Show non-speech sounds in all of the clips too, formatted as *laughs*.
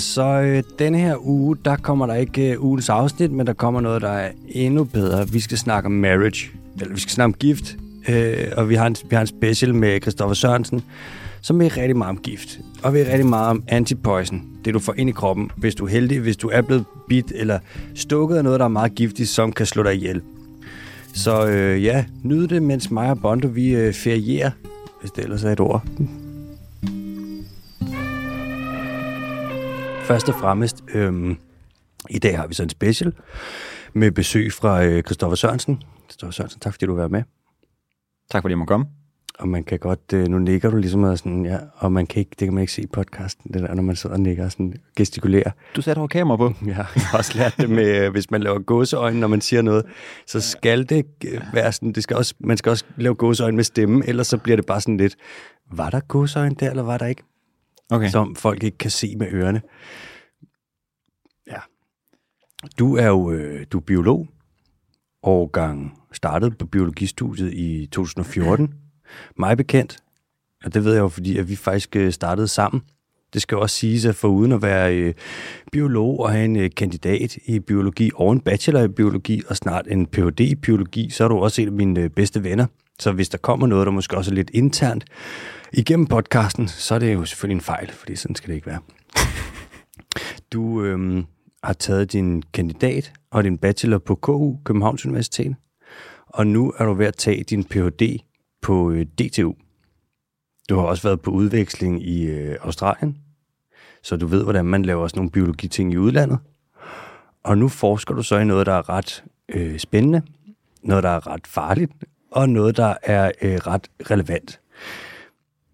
så øh, denne her uge, der kommer der ikke øh, ugens afsnit, men der kommer noget, der er endnu bedre. Vi skal snakke om marriage, eller vi skal snakke om gift, øh, og vi har, en, vi har en special med Christoffer Sørensen, som er rigtig meget om gift, og vi er rigtig meget om antipoison, det du får ind i kroppen, hvis du er heldig, hvis du er blevet bit eller stukket af noget, der er meget giftigt, som kan slå dig ihjel. Så øh, ja, nyd det, mens mig og Bondo, vi øh, ferierer, hvis det ellers er et ord. Først og fremmest, øh, i dag har vi så en special med besøg fra øh, Christoffer Sørensen. Christoffer Sørensen, tak fordi du var med. Tak fordi jeg må komme. Og man kan godt, øh, nu nikker du ligesom og sådan, ja, og man kan ikke, det kan man ikke se i podcasten, det der, når man sidder og nikker og sådan gestikulerer. Du satte over kamera på. *laughs* Ja, jeg har også lært det med, øh, hvis man laver gåseøjne, når man siger noget, så skal det øh, være sådan, det skal også, man skal også lave gåseøjne med stemme, ellers så bliver det bare sådan lidt, var der gåseøjne der, eller var der ikke? Okay. Som folk ikke kan se med ørerne. Ja. Du er jo øh, du er biolog, årgang startede på biologistudiet i 2014. Mig bekendt, og det ved jeg jo, fordi at vi faktisk øh, startede sammen. Det skal jo også siges, at for uden at være øh, biolog og have en øh, kandidat i biologi og en bachelor i biologi og snart en Ph.D. i biologi, så er du også en af mine øh, bedste venner. Så hvis der kommer noget, der måske også er lidt internt igennem podcasten, så er det jo selvfølgelig en fejl, fordi sådan skal det ikke være. *laughs* Du øh, har taget din kandidat og din bachelor på KU, Københavns Universitet, og nu er du ved at tage din Ph.D. på øh, DTU. Du har også været på udveksling i øh, Australien, så du ved, hvordan man laver sådan nogle biologiting i udlandet. Og nu forsker du så i noget, der er ret øh, spændende, noget, der er ret farligt, og noget, der er øh, ret relevant.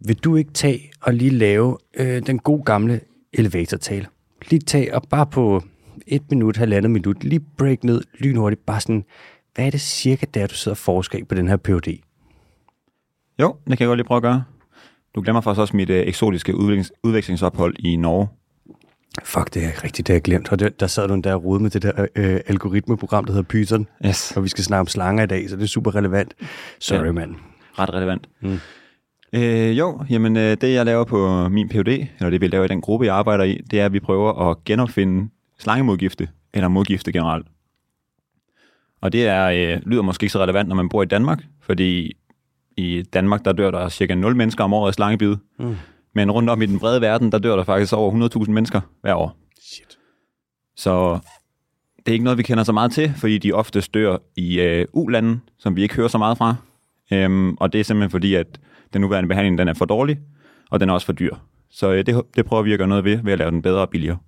Vil du ikke tage og lige lave øh, den gode gamle elevatortale? Lige tage og bare på et minut, halvandet minut, lige break ned lynhurtigt, bare sådan, hvad er det cirka der, du sidder og forsker i på den her PhD? Jo, det kan jeg godt lige prøve at gøre. Du glemmer faktisk også mit øh, eksotiske udviklings- udvekslingsophold i Norge. Fuck, det er rigtigt, det har jeg glemt. Og der, der sad du der og rode med det der øh, algoritmeprogram, der hedder Python. Yes. Og vi skal snakke om slanger i dag, så det er super relevant. Sorry, Ja. mand. Ret relevant. Mm. Øh, jo, jamen øh, det jeg laver på min Ph.D., eller det vi laver i den gruppe, jeg arbejder i, det er, at vi prøver at genopfinde slangemodgifte, eller modgifte generelt. Og det er, øh, lyder måske ikke så relevant, når man bor i Danmark, fordi i Danmark, der dør der cirka 0 mennesker om året af slangebid. Mm. Men rundt om i den brede verden, der dør der faktisk over 100.000 mennesker hver år. Shit. Så det er ikke noget, vi kender så meget til, fordi de ofte dør i øh, U-lande, som vi ikke hører så meget fra. Øhm, og det er simpelthen fordi, at den nuværende behandling den er for dårlig, og den er også for dyr. Så øh, det, det prøver vi at gøre noget ved, ved at lave den bedre og billigere.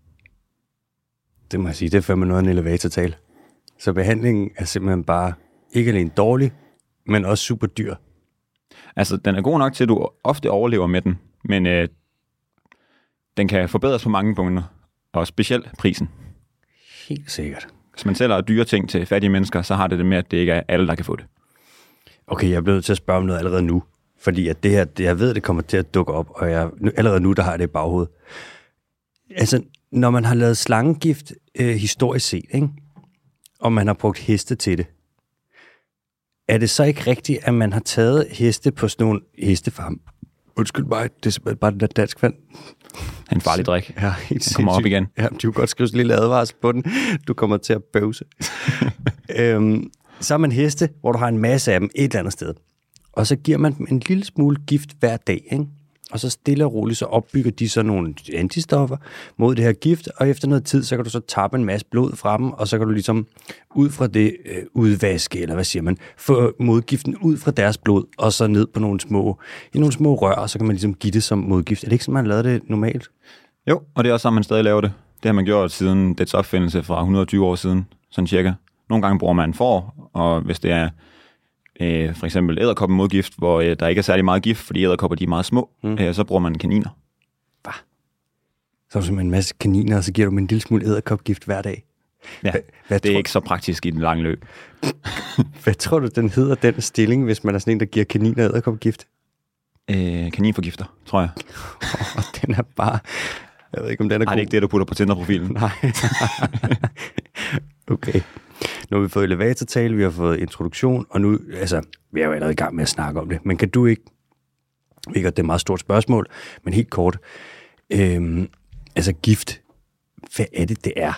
Det må jeg sige, det er fandme noget af en elevatortale. Så behandlingen er simpelthen bare ikke alene dårlig, men også super dyr. Altså, den er god nok til, at du ofte overlever med den, men øh, den kan forbedres på mange punkter, og specielt prisen. Helt sikkert. Hvis man sælger dyre ting til fattige mennesker, så har det det med, at det ikke er alle, der kan få det. Okay, jeg er blevet til at spørge om noget allerede nu. Fordi at det her, det, jeg ved, det kommer til at dukke op, og jeg, nu, allerede nu, der har jeg det i baghovedet. Altså, når man har lavet slangegift øh, historisk set, ikke? og man har brugt heste til det, er det så ikke rigtigt, at man har taget heste på sådan nogle hestefarm? Undskyld mig, det er simpelthen bare den der dansk vand. En farlig drik. Ja, helt Den kommer op igen. Ja, du kan godt skrive sådan en lille advarsel på den. Du kommer til at bøvse. *laughs* øhm, så er man heste, hvor du har en masse af dem et eller andet sted. Og så giver man dem en lille smule gift hver dag, ikke? Og så stille og roligt, så opbygger de så nogle antistoffer mod det her gift, og efter noget tid, så kan du så tappe en masse blod fra dem, og så kan du ligesom ud fra det øh, udvaske, eller hvad siger man, få modgiften ud fra deres blod, og så ned på nogle små, i nogle små rør, og så kan man ligesom give det som modgift. Er det ikke sådan, man lavede det normalt? Jo, og det er også sådan, man stadig laver det. Det har man gjort siden dets opfindelse fra 120 år siden, sådan cirka. Nogle gange bruger man får, og hvis det er øh, for eksempel æderkoppemodgift, hvor øh, der ikke er særlig meget gift, fordi æderkopper de er meget små, mm. øh, så bruger man kaniner. Så er du en masse kaniner, og så giver du dem en lille smule æderkopgift hver dag. Ja, Hva- hvad det er tror- ikke så praktisk i den lange løb. *laughs* Hvad tror du, den hedder, den stilling, hvis man er sådan en, der giver kaniner æderkopgift? Øh, kaninforgifter, tror jeg. Og den er bare... Jeg ved ikke, om den er Nej, god. det er ikke det, du putter på Tinder-profilen. *laughs* Nej. *laughs* okay. Nu har vi fået elevatortale, vi har fået introduktion, og nu, altså, vi er jo allerede i gang med at snakke om det, men kan du ikke, ikke, at det er et meget stort spørgsmål, men helt kort, øhm, altså gift, hvad er det, det er?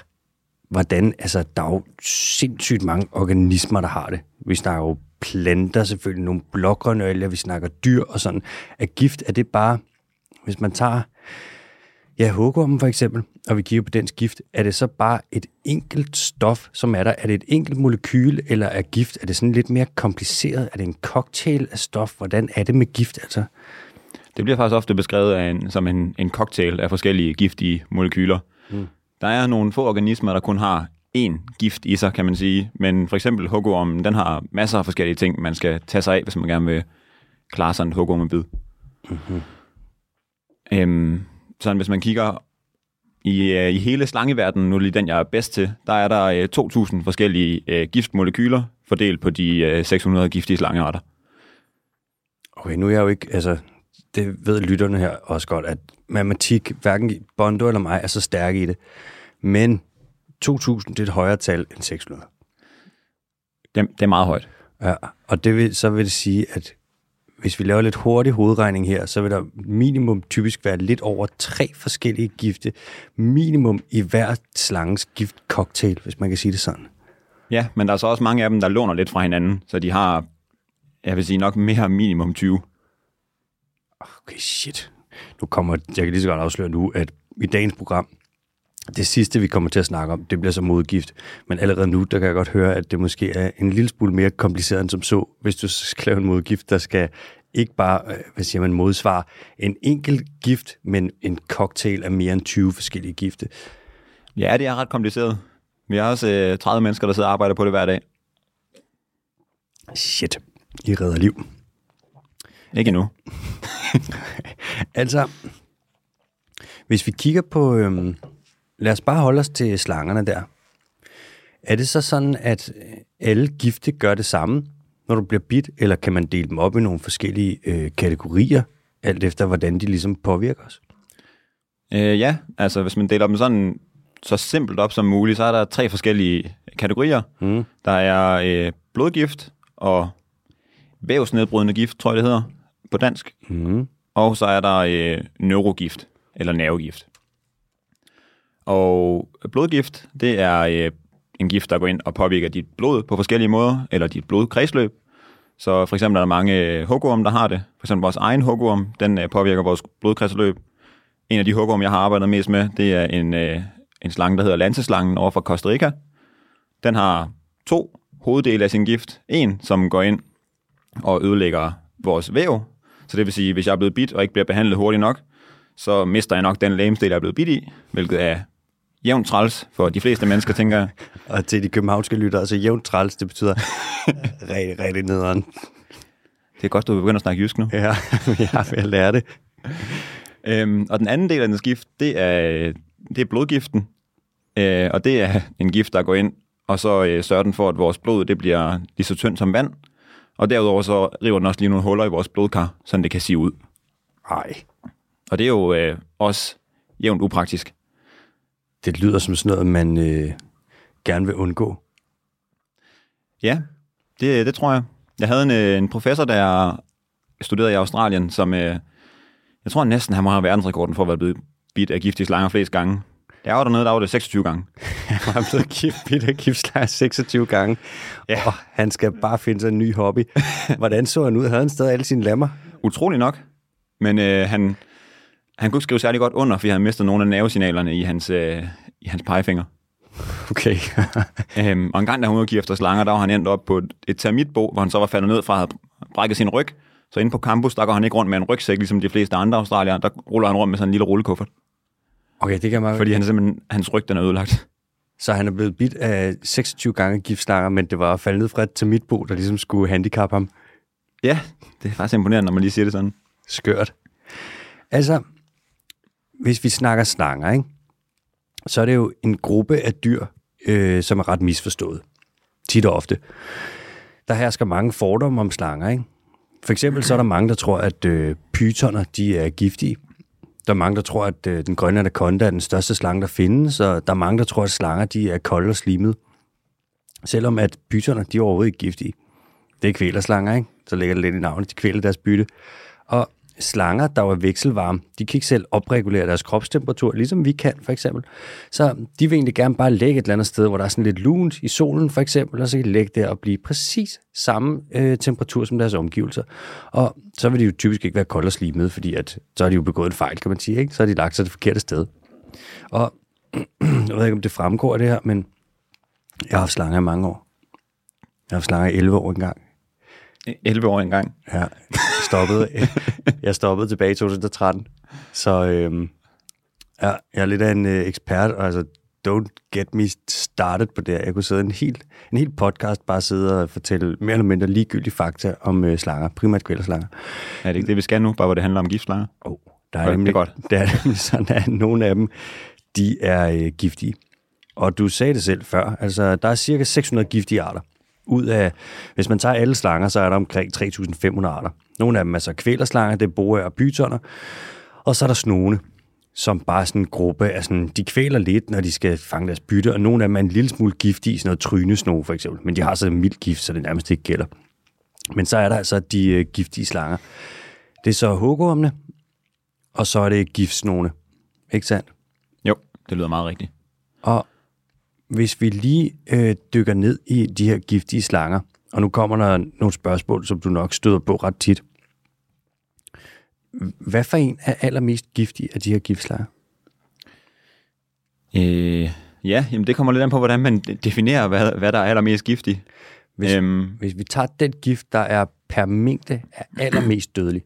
Hvordan, altså, der er jo sindssygt mange organismer, der har det. Vi snakker jo planter selvfølgelig, nogle blågrønne vi snakker dyr og sådan. Er gift, er det bare, hvis man tager Ja, hugormen for eksempel, og vi kigger på dens gift, er det så bare et enkelt stof, som er der? Er det et enkelt molekyl, eller er gift? Er det sådan lidt mere kompliceret? Er det en cocktail af stof? Hvordan er det med gift, altså? Det bliver faktisk ofte beskrevet af en, som en, en cocktail af forskellige giftige molekyler. Mm. Der er nogle få organismer, der kun har én gift i sig, kan man sige. Men for eksempel hugormen, den har masser af forskellige ting, man skal tage sig af, hvis man gerne vil klare sig en hugormebid. Mm-hmm. Øhm, sådan hvis man kigger i, øh, i hele slangeverdenen, nu lige den, jeg er bedst til, der er der øh, 2.000 forskellige øh, giftmolekyler fordelt på de øh, 600 giftige slangearter. Okay, nu er jeg jo ikke, altså, det ved lytterne her også godt, at matematik, hverken Bondo eller mig, er så stærk i det. Men 2.000, det er et højere tal end 600. Det, det er meget højt. Ja, og det vil, så vil det sige, at hvis vi laver lidt hurtig hovedregning her, så vil der minimum typisk være lidt over tre forskellige gifte. Minimum i hver slanges giftcocktail, hvis man kan sige det sådan. Ja, men der er så også mange af dem, der låner lidt fra hinanden, så de har, jeg vil sige nok mere minimum 20. Okay, shit. Nu kommer, jeg kan lige så godt afsløre nu, at i dagens program, det sidste, vi kommer til at snakke om, det bliver så modgift. Men allerede nu, der kan jeg godt høre, at det måske er en lille smule mere kompliceret end som så, hvis du skal lave en modgift, der skal ikke bare, øh, hvad siger man, modsvar en enkelt gift, men en cocktail af mere end 20 forskellige gifte. Ja, det er ret kompliceret. Vi har også øh, 30 mennesker, der sidder og arbejder på det hver dag. Shit, I redder liv. Ikke endnu. *laughs* altså, hvis vi kigger på, øhm, lad os bare holde os til slangerne der. Er det så sådan, at alle gifte gør det samme, når du bliver bit, eller kan man dele dem op i nogle forskellige øh, kategorier, alt efter hvordan de ligesom påvirker os? Øh, ja, altså hvis man deler dem sådan så simpelt op som muligt, så er der tre forskellige kategorier. Mm. Der er øh, blodgift og vævsnedbrydende gift, tror jeg det hedder på dansk. Mm. Og så er der øh, neurogift, eller nervegift. Og blodgift, det er øh, en gift, der går ind og påvirker dit blod på forskellige måder, eller dit blodkredsløb. Så for eksempel er der mange øh, hugorm, der har det. For eksempel vores egen hugorm, den øh, påvirker vores blodkredsløb. En af de hugorm, jeg har arbejdet mest med, det er en, øh, en slange, der hedder lanseslangen over for Costa Rica. Den har to hoveddele af sin gift. En, som går ind og ødelægger vores væv. Så det vil sige, hvis jeg er blevet bit og ikke bliver behandlet hurtigt nok, så mister jeg nok den lamestil, jeg er blevet bit i, hvilket er jævnt træls for de fleste mennesker, tænker jeg. *laughs* Og til de københavnske lyttere, altså jævnt træls, det betyder *laughs* rigtig, rigtig nederen. Det er godt, du begynder at snakke jysk nu. Ja, *laughs* jeg vil lære det. Øhm, og den anden del af den gift, det er, det er blodgiften. Øh, og det er en gift, der går ind, og så øh, sørger den for, at vores blod det bliver lige så tyndt som vand. Og derudover så river den også lige nogle huller i vores blodkar, så det kan sige ud. Ej. Og det er jo øh, også jævnt upraktisk. Det lyder som sådan noget, man øh, gerne vil undgå. Ja, det, det tror jeg. Jeg havde en, øh, en professor, der studerede i Australien, som øh, jeg tror næsten, han må have verdensrekorden for at være blevet bidt af giftige slanger flest gange. Der var dernede, der var det 26 gange. *laughs* han var blevet gift, bidt af giftslanger 26 gange. Ja. Og han skal bare finde sig en ny hobby. *laughs* Hvordan så han ud? Havde han stadig alle sine lammer? Utrolig nok. Men øh, han, han kunne ikke skrive særlig godt under, fordi han mistede nogle af nervesignalerne i hans, øh, i hans pegefinger. Okay. *laughs* øhm, og en gang, da hun var efter slanger, der var han endt op på et, et termitbo, hvor han så var faldet ned fra at have brækket sin ryg. Så inde på campus, der går han ikke rundt med en rygsæk, ligesom de fleste andre australier. Der ruller han rundt med sådan en lille rullekuffert. Okay, det kan man... Fordi han simpelthen, hans ryg den er ødelagt. Så han er blevet bidt af 26 gange giftslanger, men det var faldet ned fra et termitbo, der ligesom skulle handicap ham. Ja, det er faktisk imponerende, når man lige siger det sådan. Skørt. Altså, hvis vi snakker slanger, ikke? så er det jo en gruppe af dyr, øh, som er ret misforstået. Tit og ofte. Der hersker mange fordomme om slanger. Ikke? For eksempel så er der mange, der tror, at øh, pytoner de er giftige. Der er mange, der tror, at øh, den grønne anaconda er den største slange, der findes, og der er mange, der tror, at slanger de er kolde og slimede. Selvom at pytoner, de er overhovedet ikke giftige. Det er kvælerslanger, ikke? Så ligger det lidt i navnet, de kvæler deres bytte. Slanger, der var vekselvarme, de kan ikke selv opregulere deres kropstemperatur, ligesom vi kan for eksempel. Så de vil egentlig gerne bare lægge et eller andet sted, hvor der er sådan lidt lunt i solen for eksempel, og så kan de lægge der og blive præcis samme øh, temperatur som deres omgivelser. Og så vil de jo typisk ikke være kolde og slimede, fordi at, så har de jo begået en fejl, kan man sige. Ikke? Så har de lagt sig det forkerte sted. Og *clears throat* jeg ved ikke, om det fremgår af det her, men jeg har haft slanger i mange år. Jeg har haft slanger i 11 år engang. 11 år engang. Ja, stoppede, *laughs* jeg stoppede tilbage i 2013. Så øhm, ja, jeg er lidt af en øh, ekspert, og altså, don't get me started på det. Jeg kunne sidde en helt, en helt podcast, bare sidde og fortælle mere eller mindre ligegyldige fakta om øh, slanger, primært kvælerslanger. Er det ikke det, vi skal nu, bare hvor det handler om giftslanger? Oh, der er Godt, det er nemlig, godt. *laughs* Der er nemlig sådan, at nogle af dem, de er øh, giftige. Og du sagde det selv før, altså der er cirka 600 giftige arter. Ud af, hvis man tager alle slanger, så er der omkring 3.500 arter. Nogle af dem er så kvælerslanger, det er boer og pytoner. Og så er der snone, som bare sådan en gruppe af sådan, de kvæler lidt, når de skal fange deres bytte, og nogle af dem er en lille smule giftige, sådan noget trynesno for eksempel, men de har så mild gift, så det nærmest ikke gælder. Men så er der altså de øh, giftige slanger. Det er så hugormene, og så er det giftsnone. Ikke sandt? Jo, det lyder meget rigtigt. Og hvis vi lige øh, dykker ned i de her giftige slanger, og nu kommer der nogle spørgsmål, som du nok støder på ret tit. Hvad for en er allermest giftig af de her giftslanger? Øh, ja, jamen det kommer lidt an på, hvordan man definerer, hvad, hvad der er allermest giftigt. Hvis, Øhm, hvis vi tager den gift, der er per mængde er allermest dødelig.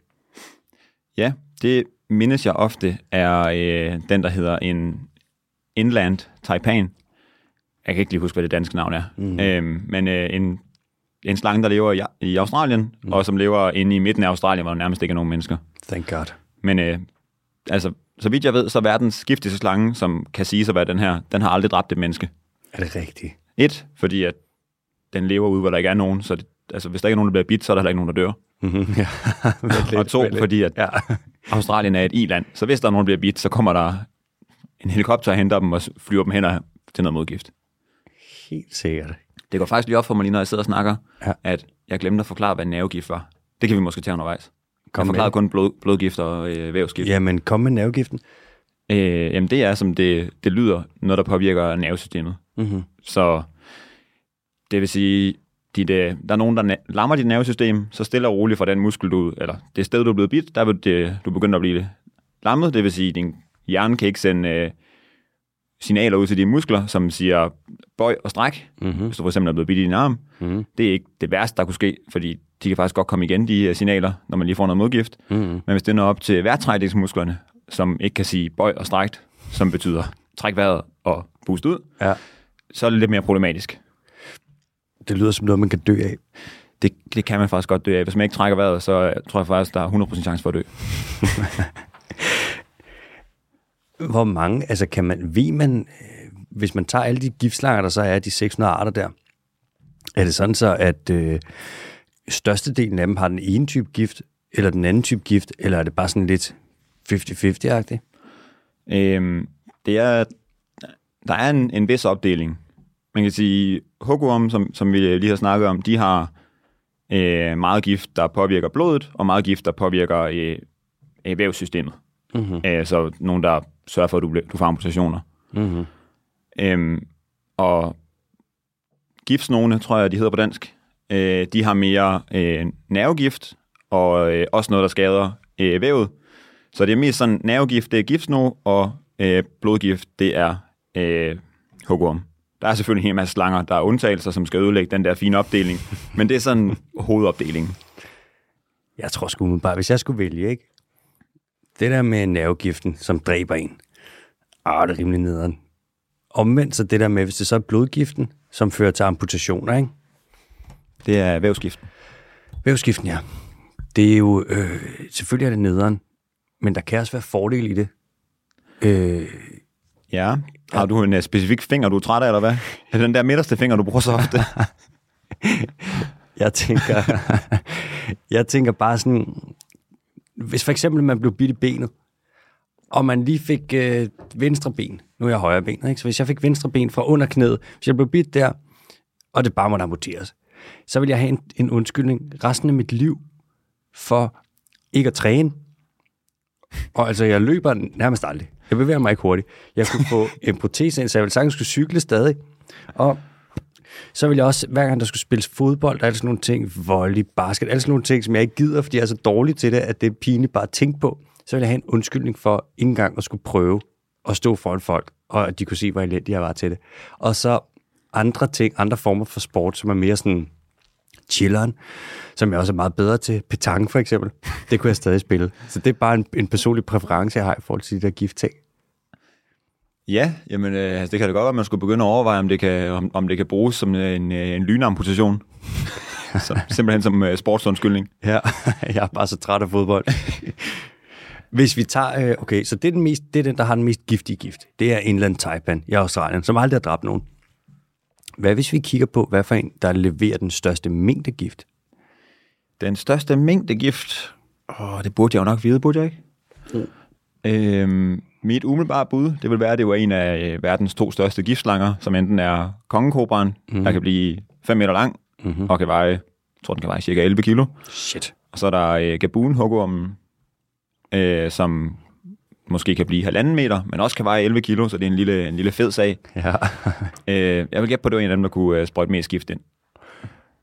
Ja, det mindes jeg ofte er øh, den, der hedder en inland taipan. Jeg kan ikke lige huske, hvad det danske navn er. Mm. Øhm, men øh, en, en slange, der lever i, i Australien, mm. og som lever inde i midten af Australien, hvor der nærmest ikke er nogen mennesker. Thank God. Men øh, altså, så vidt jeg ved, så er verdens giftigste slange, som kan sige sig være den her, den har aldrig dræbt et menneske. Er det rigtigt? Et, fordi at den lever ude, hvor der ikke er nogen, så det, altså, hvis der ikke er nogen, der bliver bidt, så er der heller ikke nogen, der dør. Mm-hmm. *laughs* ja, *laughs* lidt, og to, lidt. fordi at Ja. Australien er et i-land, så hvis der er nogen, der bliver bidt, så kommer der en helikopter og henter dem og flyver dem hen og- til noget modgift. Helt sikkert. Det går faktisk lige op for mig lige, når jeg sidder og snakker, Ja. at jeg glemte at forklare, hvad nervegift var. Det kan vi måske tage undervejs. Kom jeg med forklarede det. kun blod, blodgift og øh, vævsgift. Jamen, kom med nervegiften. Øh, jamen det er, som det, det lyder, noget, der påvirker nervesystemet. Mm-hmm. Så det vil sige, dit, øh, der er nogen, der lammer dit nervesystem, så stille og roligt fra den muskel, du, eller det sted, du er blevet bidt, der vil det, du begynde at blive lammet. Det vil sige, din hjerne kan ikke sende øh, signaler ud til dine muskler, som siger bøj og stræk, Mm-hmm. hvis du for eksempel er blevet bidt i din arm. Mm-hmm. Det er ikke det værste, der kunne ske, fordi de kan faktisk godt komme igen, de signaler, når man lige får noget modgift. Mm-hmm. Men hvis det når op til vejrtrækningsmusklerne, som ikke kan sige bøj og stræk, som betyder træk vejret og boost ud, Ja. så er det lidt mere problematisk. Det lyder som noget, man kan dø af. Det, det kan man faktisk godt dø af. Hvis man ikke trækker vejret, så tror jeg faktisk, der er 100% chance for at dø. *laughs* Hvor mange, altså kan man, ved man, øh, hvis man tager alle de giftslanger, der så er, de 600 arter der, er det sådan så, at øh, størstedelen af dem har den ene type gift, eller den anden type gift, eller er det bare sådan lidt 50-50-agtigt? Øhm, det er, der er en, en vis opdeling. Man kan sige, hukkorm, som, som vi lige har snakket om, de har øh, meget gift, der påvirker blodet, og meget gift, der påvirker øh, vævssystemet. Mm-hmm. Øh, så nogen, der sørger for, at du, bliver- du får amputationer. Mm-hmm. Øhm, og giftsnone, tror jeg, de hedder på dansk, øh, de har mere øh, nervegift, og øh, også noget, der skader øh, vævet. Så det er mest sådan, nervegift, det er giftsno, og øh, blodgift, det er øh, hugorm. Der er selvfølgelig en hel masse slanger, der er undtagelser, som skal ødelægge den der fine opdeling, *laughs* men det er sådan hovedopdelingen. Jeg tror sgu bare, hvis jeg skulle vælge, ikke? Det der med nervegiften, som dræber en. Ah, det er rimelig nederen. Omvendt så det der med, hvis det så er blodgiften, som fører til amputationer, ikke? Det er vævsgift. Vævsgiften, ja. Det er jo, øh, selvfølgelig er det nederen, men der kan også være fordel i det. Øh, Ja. Har du en uh, specifik finger, du er træt af, eller hvad? *laughs* Er det den der midterste finger, du bruger så ofte? *laughs* jeg tænker, *laughs* jeg tænker bare sådan, hvis for eksempel man blev bidt i benet, og man lige fik øh, venstre ben, nu er jeg højre ben, ikke? så hvis jeg fik venstre ben fra under knæet, hvis jeg blev bidt der, og det bare måtte amputeres, så vil jeg have en, en undskyldning resten af mit liv for ikke at træne, Og altså, jeg løber nærmest aldrig. Jeg bevæger mig ikke hurtigt. Jeg kunne få *laughs* en protese ind, så jeg ville sagtens skulle cykle stadig. Og så vil jeg også, hver gang der skulle spilles fodbold, der er sådan nogle ting, volley, basket, alle sådan nogle ting, som jeg ikke gider, fordi jeg er så dårlig til det, at det er pinligt bare at tænke på. Så vil jeg have en undskyldning for ikke engang at skulle prøve at stå foran folk, og at de kunne se, hvor elendig jeg var til det. Og så andre ting, andre former for sport, som er mere sådan chilleren, som jeg også er meget bedre til. Petanque for eksempel. Det kunne jeg stadig spille. Så det er bare en, en personlig præference, jeg har i forhold til de der giftting. Ja, jamen, øh, altså, det kan da godt være, at man skulle begynde at overveje, om det kan, om, om det kan bruges som en, øh, en lynamputation. *laughs* så, simpelthen som uh, sportsundskyldning. Ja, *laughs* jeg er bare så træt af fodbold. Hvis vi tager, øh, okay, så det er, den mest, det er den, der har den mest giftige gift. Det er Inland Taipan i Australien, som aldrig har dræbt nogen. Hvad hvis vi kigger på, hvad for en, der leverer den største mængde gift? Den største mængde gift, åh, det burde jeg jo nok vide, burde jeg ikke? Mm. Øhm, mit umiddelbare bud, det vil være, at det var en af øh, verdens to største giftslanger, som enten er kongekobraen, mm. der kan blive 5 meter lang, mm-hmm. og kan veje, jeg tror, den kan veje cirka 11 kilo. Shit. Og så er der øh, gabun hugormen, øh, som måske kan blive halvanden meter, men også kan veje 11 kilo, så det er en lille, en lille fed sag. Ja. *laughs* øh, jeg vil gætte på, at det var en af dem, der kunne øh, sprøjte mest gift ind.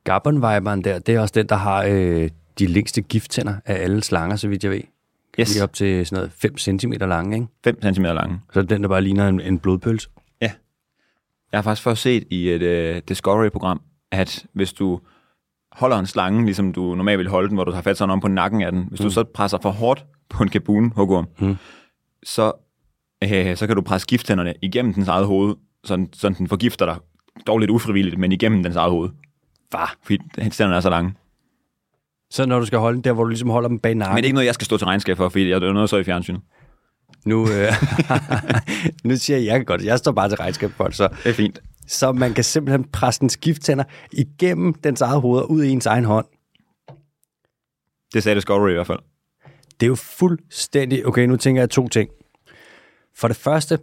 Gabon der, det er også den, der har øh, de længste gifttænder af alle slanger, så vidt jeg ved. Yes. Lige op til sådan noget 5 cm lange, ikke? 5 cm lange. Så den, der bare ligner en, en blodpølse. Ja. Jeg har faktisk først set i et uh, Discovery-program, at hvis du holder en slange, ligesom du normalt vil holde den, hvor du har fat sådan om på nakken af den, hvis mm. du så presser for hårdt på en kabun hugorm, mm. så, øh, så kan du presse gifttænderne igennem dens eget hoved, sådan, sådan den forgifter dig, dog lidt ufrivilligt, men igennem dens eget hoved. Far, fordi tænderne er så lange. Så når du skal holde den der, hvor du ligesom holder dem bag nakken? Men det er ikke noget, jeg skal stå til regnskab for, fordi jeg er noget så i fjernsynet. Nu, øh, *laughs* nu siger jeg, jeg godt, jeg står bare til regnskab for det, så. Det er fint. Så man kan simpelthen presse den skifttænder igennem dens eget hoved og ud i ens egen hånd. Det sagde Discovery i hvert fald. Det er jo fuldstændig... Okay, nu tænker jeg to ting. For det første,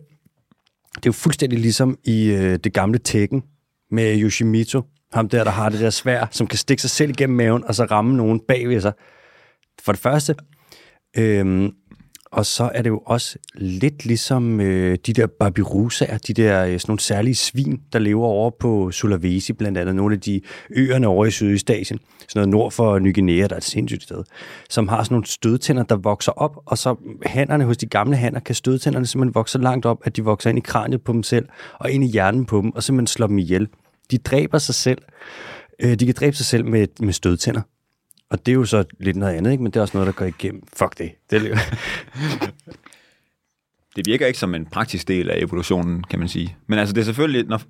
det er jo fuldstændig ligesom i øh, det gamle Tekken med Yoshimito. Ham der, der har det der svær, som kan stikke sig selv igennem maven, og så ramme nogen bagved sig. For det første, øhm, og så er det jo også lidt ligesom øh, de der babirusaer, de der øh, sådan nogle særlige svin, der lever over på Sulawesi, blandt andet nogle af de øerne over i Sydøstasien, sådan noget nord for Ny Guinea, der er et sindssygt sted, som har sådan nogle stødtænder, der vokser op, og så hænderne hos de gamle hanner kan stødtænderne simpelthen vokse så langt op, at de vokser ind i kraniet på dem selv, og ind i hjernen på dem, og simpelthen slår dem ihjel. De dræber sig selv. Øh, de kan dræbe sig selv med, med stødtænder. Og det er jo så lidt noget andet, ikke? men det er også noget, der går igennem. Fuck det. Det, er *laughs* det virker ikke som en praktisk del af evolutionen, kan man sige. Men altså, det er selvfølgelig, når,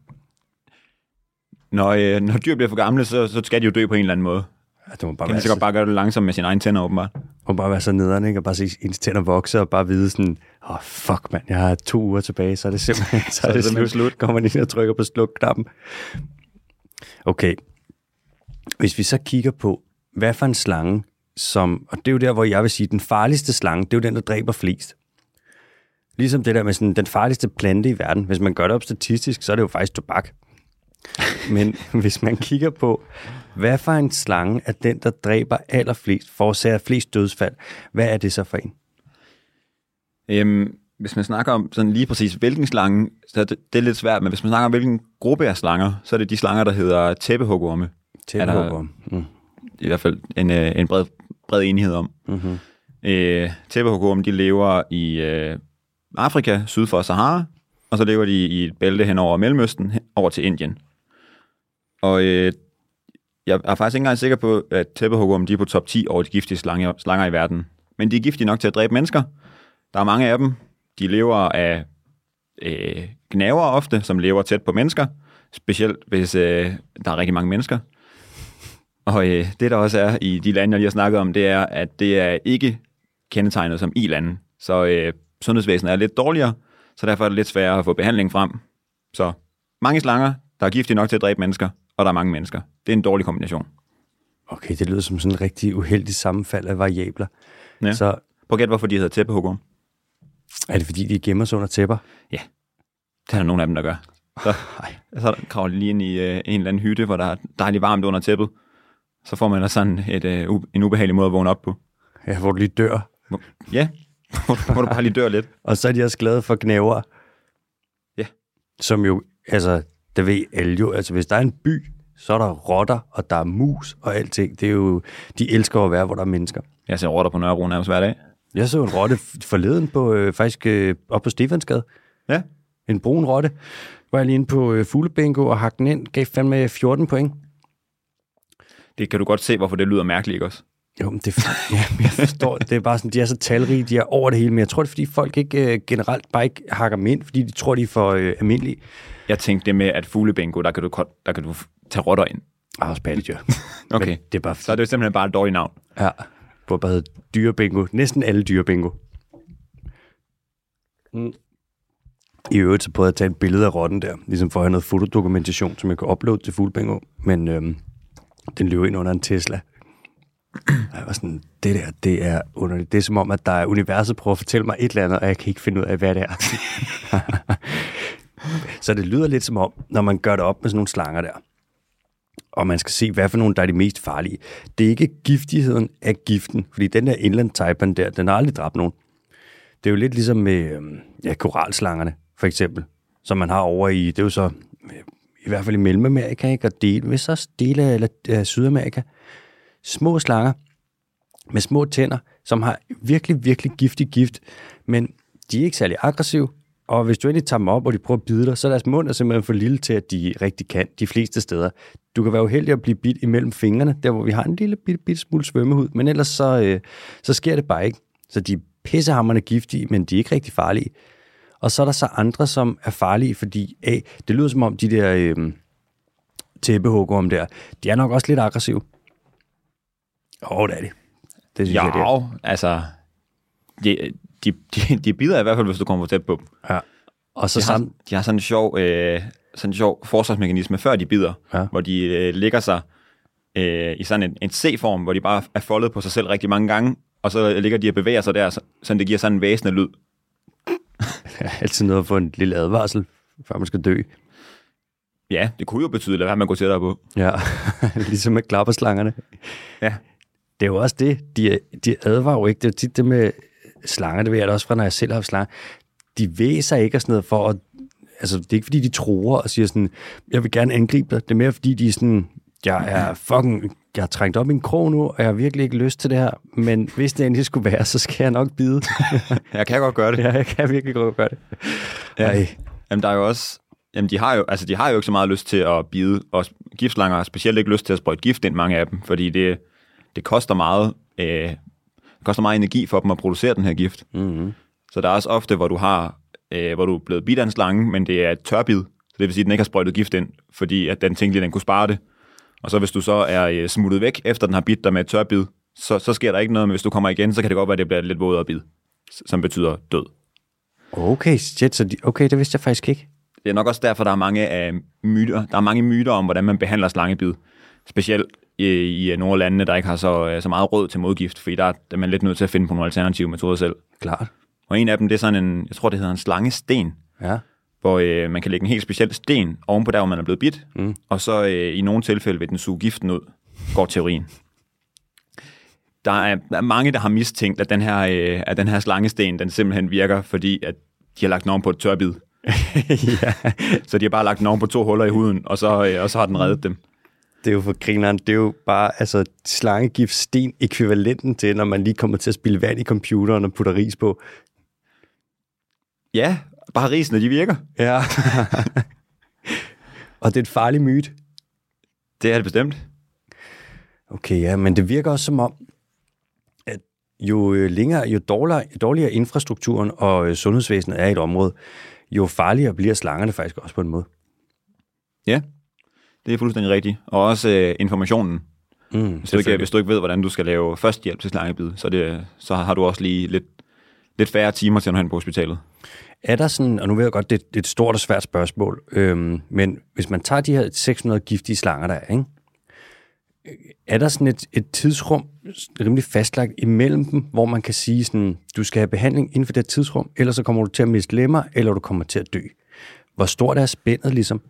når, øh, når dyr bliver for gamle, så, så skal de jo dø på en eller anden måde. Det må bare kan man så godt bare gøre det langsomt med sine egne tænder, åbenbart. Og bare være så nederen, ikke? Og bare se ens tænder vokse, og bare vide sådan, åh, oh, fuck, mand, jeg har to uger tilbage, så er det simpelthen, *laughs* så er det, så er det slut. slut. *laughs* Kommer ind og trykker på sluk-knappen. Okay. Hvis vi så kigger på, hvad for en slange, som, og det er jo der, hvor jeg vil sige, den farligste slange, det er jo den, der dræber flest. Ligesom det der med sådan, den farligste plante i verden. Hvis man gør det op statistisk, så er det jo faktisk tobak. Men *laughs* hvis man kigger på, hvad for en slange er den, der dræber allerflest, forårsager flest dødsfald, hvad er det så for en? Øhm, hvis man snakker om sådan lige præcis hvilken slange, så er det, det er lidt svært, men hvis man snakker om hvilken gruppe af slanger, så er det de slanger, der hedder tæppehugorme. Tæppehugorme. Mm i hvert fald en, øh, en bred, bred enighed om. Mm-hmm. Øh, Tæppehukum, de lever i øh, Afrika, syd for Sahara, og så lever de i et bælte hen over Mellemøsten, over til Indien. Og øh, jeg er faktisk ikke engang sikker på, at tæppehukum, de er på top 10 over de giftige slanger, slanger i verden. Men de er giftige nok til at dræbe mennesker. Der er mange af dem. De lever af øh, gnaver ofte, som lever tæt på mennesker. Specielt hvis øh, der er rigtig mange mennesker. Og øh, det, der også er i de lande, jeg lige har snakket om, det er, at det er ikke kendetegnet som i-lande. Så øh, sundhedsvæsenet er lidt dårligere, så derfor er det lidt sværere at få behandling frem. Så mange slanger, der er giftige nok til at dræbe mennesker, og der er mange mennesker. Det er en dårlig kombination. Okay, det lyder som sådan en rigtig uheldig sammenfald af variabler. Ja. Så, Prøv at gætte, hvorfor de hedder tæppehugum. Er det fordi, de gemmer sig under tæpper? Ja, det er der nogle af dem, der gør. Så, *laughs* så kravler de lige ind i øh, en eller anden hytte, hvor der er dejligt varmt under tæppet så får man da sådan et, uh, en ubehagelig måde at vågne op på. Ja, hvor du lige dør. Ja, *laughs* hvor, hvor du bare lige dør lidt. Og så er de også glade for knæver. Ja. Som jo, altså, der ved alle jo, altså hvis der er en by, så er der rotter, og der er mus og alting. Det er jo, de elsker at være, hvor der er mennesker. Jeg ser rotter på Nørrebro nærmest hver dag. Jeg så en rotte forleden på, øh, faktisk øh, op på Stefansgade. Ja. En brun rotte. Var jeg lige inde på øh, fuglebingo og hakkede den ind. Gav fandme 14 point. Det kan du godt se, hvorfor det lyder mærkeligt, ikke også? Jo, men det *laughs* ja, jeg forstår, det er bare sådan, de er så talrige, de er over det hele, men jeg tror, det er, fordi folk ikke øh, generelt bare ikke hakker dem ind, fordi de tror, de er for øh, almindelige. Jeg tænkte det med, at fuglebingo, der kan du, der kan du tage rotter ind. Ah, også *laughs* pattedyr. Okay. Men det er bare, Så er det jo simpelthen bare et dårligt navn. ja, burde bare hedde dyrebingo. Næsten alle dyrebingo. Mm. I øvrigt så prøvede jeg at tage et billede af rotten der, ligesom for at have noget fotodokumentation, som jeg kan uploade til fuglebingo, men øhm, den løb ind under en Tesla. *clears throat* Jeg var sådan, det der, det er underligt. Det er som om, at der er universet prøver at fortælle mig et eller andet, og jeg kan ikke finde ud af, hvad det er. *laughs* *laughs* så det lyder lidt som om, når man gør det op med sådan nogle slanger der, og man skal se, hvad for nogle, der er de mest farlige. Det er ikke giftigheden af giften, fordi den der inland taipan der, den har aldrig dræbt nogen. Det er jo lidt ligesom med øhm, ja, koralslangerne, for eksempel, som man har over i, det er jo så øh, i hvert fald i Mellemamerika, ikke? og del, hvis også dele af eller, øh, Sydamerika. Små slanger med små tænder, som har virkelig, virkelig giftig gift, men de er ikke særlig aggressive, og hvis du endelig tager dem op, og de prøver at bide dig, så er deres mund er simpelthen for lille til, at de rigtig kan de fleste steder. Du kan være uheldig at blive bidt imellem fingrene, der hvor vi har en lille bitte, bitte smule svømmehud, men ellers så, øh, så sker det bare ikke. Så de er pissehammerne giftige, men de er ikke rigtig farlige. Og så er der så andre, som er farlige, fordi A, det lyder som om de der øh, tæppehugger der, de er nok også lidt aggressive. Åh, oh, det er de. Det synes jeg, det er. Ja, altså... det, de, de, de bider i hvert fald, hvis du kommer for tæt på dem. Ja. Og så De har, sammen, de har sådan en sjov, øh, sådan en sjov forsvarsmekanisme, før de bider, Ja. hvor de øh, ligger sig øh, i sådan en, en C-form, hvor de bare er foldet på sig selv rigtig mange gange, og så ligger de og bevæger sig der, så, sådan det giver sådan en væsende lyd. *laughs* er altid noget at få en lille advarsel, før man skal dø. Ja, det kunne jo betyde, at man går tættere på. Ja, *laughs* ligesom med klapperslangerne. Ja. Det er jo også det, de, de advarer jo ikke. Det er jo tit det med slanger, det ved jeg da også fra, når jeg selv har haft slanger. De væser ikke og sådan noget for at... Altså, det er ikke fordi, de tror og siger sådan, jeg vil gerne angribe dig. Det er mere fordi, de er sådan, jeg er fucking, jeg har trængt op i en krog nu, og jeg har virkelig ikke lyst til det her. Men hvis det endelig skulle være, så skal jeg nok bide. *laughs* Jeg kan godt gøre det. ja, jeg kan virkelig godt gøre det. Ja. Ej. Jamen, der er jo også... Jamen, de har jo, altså, de har jo ikke så meget lyst til at bide, og giftslanger har specielt ikke lyst til at sprøjte gift ind, mange af dem, fordi det, det koster meget, øh, det koster meget energi for dem at producere den her gift. Mm-hmm. Så der er også ofte, hvor du har, øh, hvor du er blevet bidt af en slange, men det er et tørbid, så det vil sige, at den ikke har sprøjtet gift ind, fordi at den tænkte at den kunne spare det. Og så hvis du så er øh, smuttet væk, efter den har bidt dig med et tørbid, så, så sker der ikke noget, men hvis du kommer igen, så kan det godt være, at det bliver lidt vådere bid, som betyder død. Okay, shit, så de, okay, det vidste jeg faktisk ikke. Det er nok også derfor, der er mange af myter. Der er mange myter om, hvordan man behandler slangebid. Specielt i, i nogle af landene, der ikke har så, øh, så meget råd til modgift, fordi der er der er man lidt nødt til at finde på nogle alternative metoder selv. Klart. Og en af dem, det er sådan en, jeg tror, det hedder en slangesten, Ja. hvor øh, man kan lægge en helt speciel sten ovenpå der, hvor man er blevet bidt, Mm. og så øh, i nogle tilfælde vil den suge giften ud, går teorien. Der er, der er mange, der har mistænkt, at den her, øh, at den her slangesten, den simpelthen virker, fordi at de har lagt den oven på et tørbid. *laughs* *laughs* ja. Så de har bare lagt den oven på to huller i huden, og så, øh, og så har den reddet dem. Det er jo for grineren. Det er jo bare altså, slangegift sten ekvivalenten til, når man lige kommer til at spille vand i computeren og putter ris på. Ja, bare risene, de virker. Ja. *laughs* og det er et farligt myte. Det er det bestemt. Okay, ja, men det virker også som om, at jo øh, længere, jo dårligere, dårligere infrastrukturen og øh, sundhedsvæsenet er i et område, jo farligere bliver slangerne faktisk også på en måde. Ja, det er fuldstændig rigtigt. Og også øh, informationen. Mm, Hvis du, ikke, hvis du ikke ved, hvordan du skal lave førstehjælp til slangebid, så, det, så har du også lige lidt, lidt færre timer til at nå hen på hospitalet. Er der sådan, og nu ved jeg godt, det, det er et stort og svært spørgsmål, øhm, men hvis man tager de her 600 giftige slanger, der er, ikke? er der sådan et, et tidsrum, rimelig fastlagt imellem dem, hvor man kan sige sådan, du skal have behandling inden for det tidsrum, ellers så kommer du til at miste lemmer, eller du kommer til at dø. Hvor stort er spændet ligesom?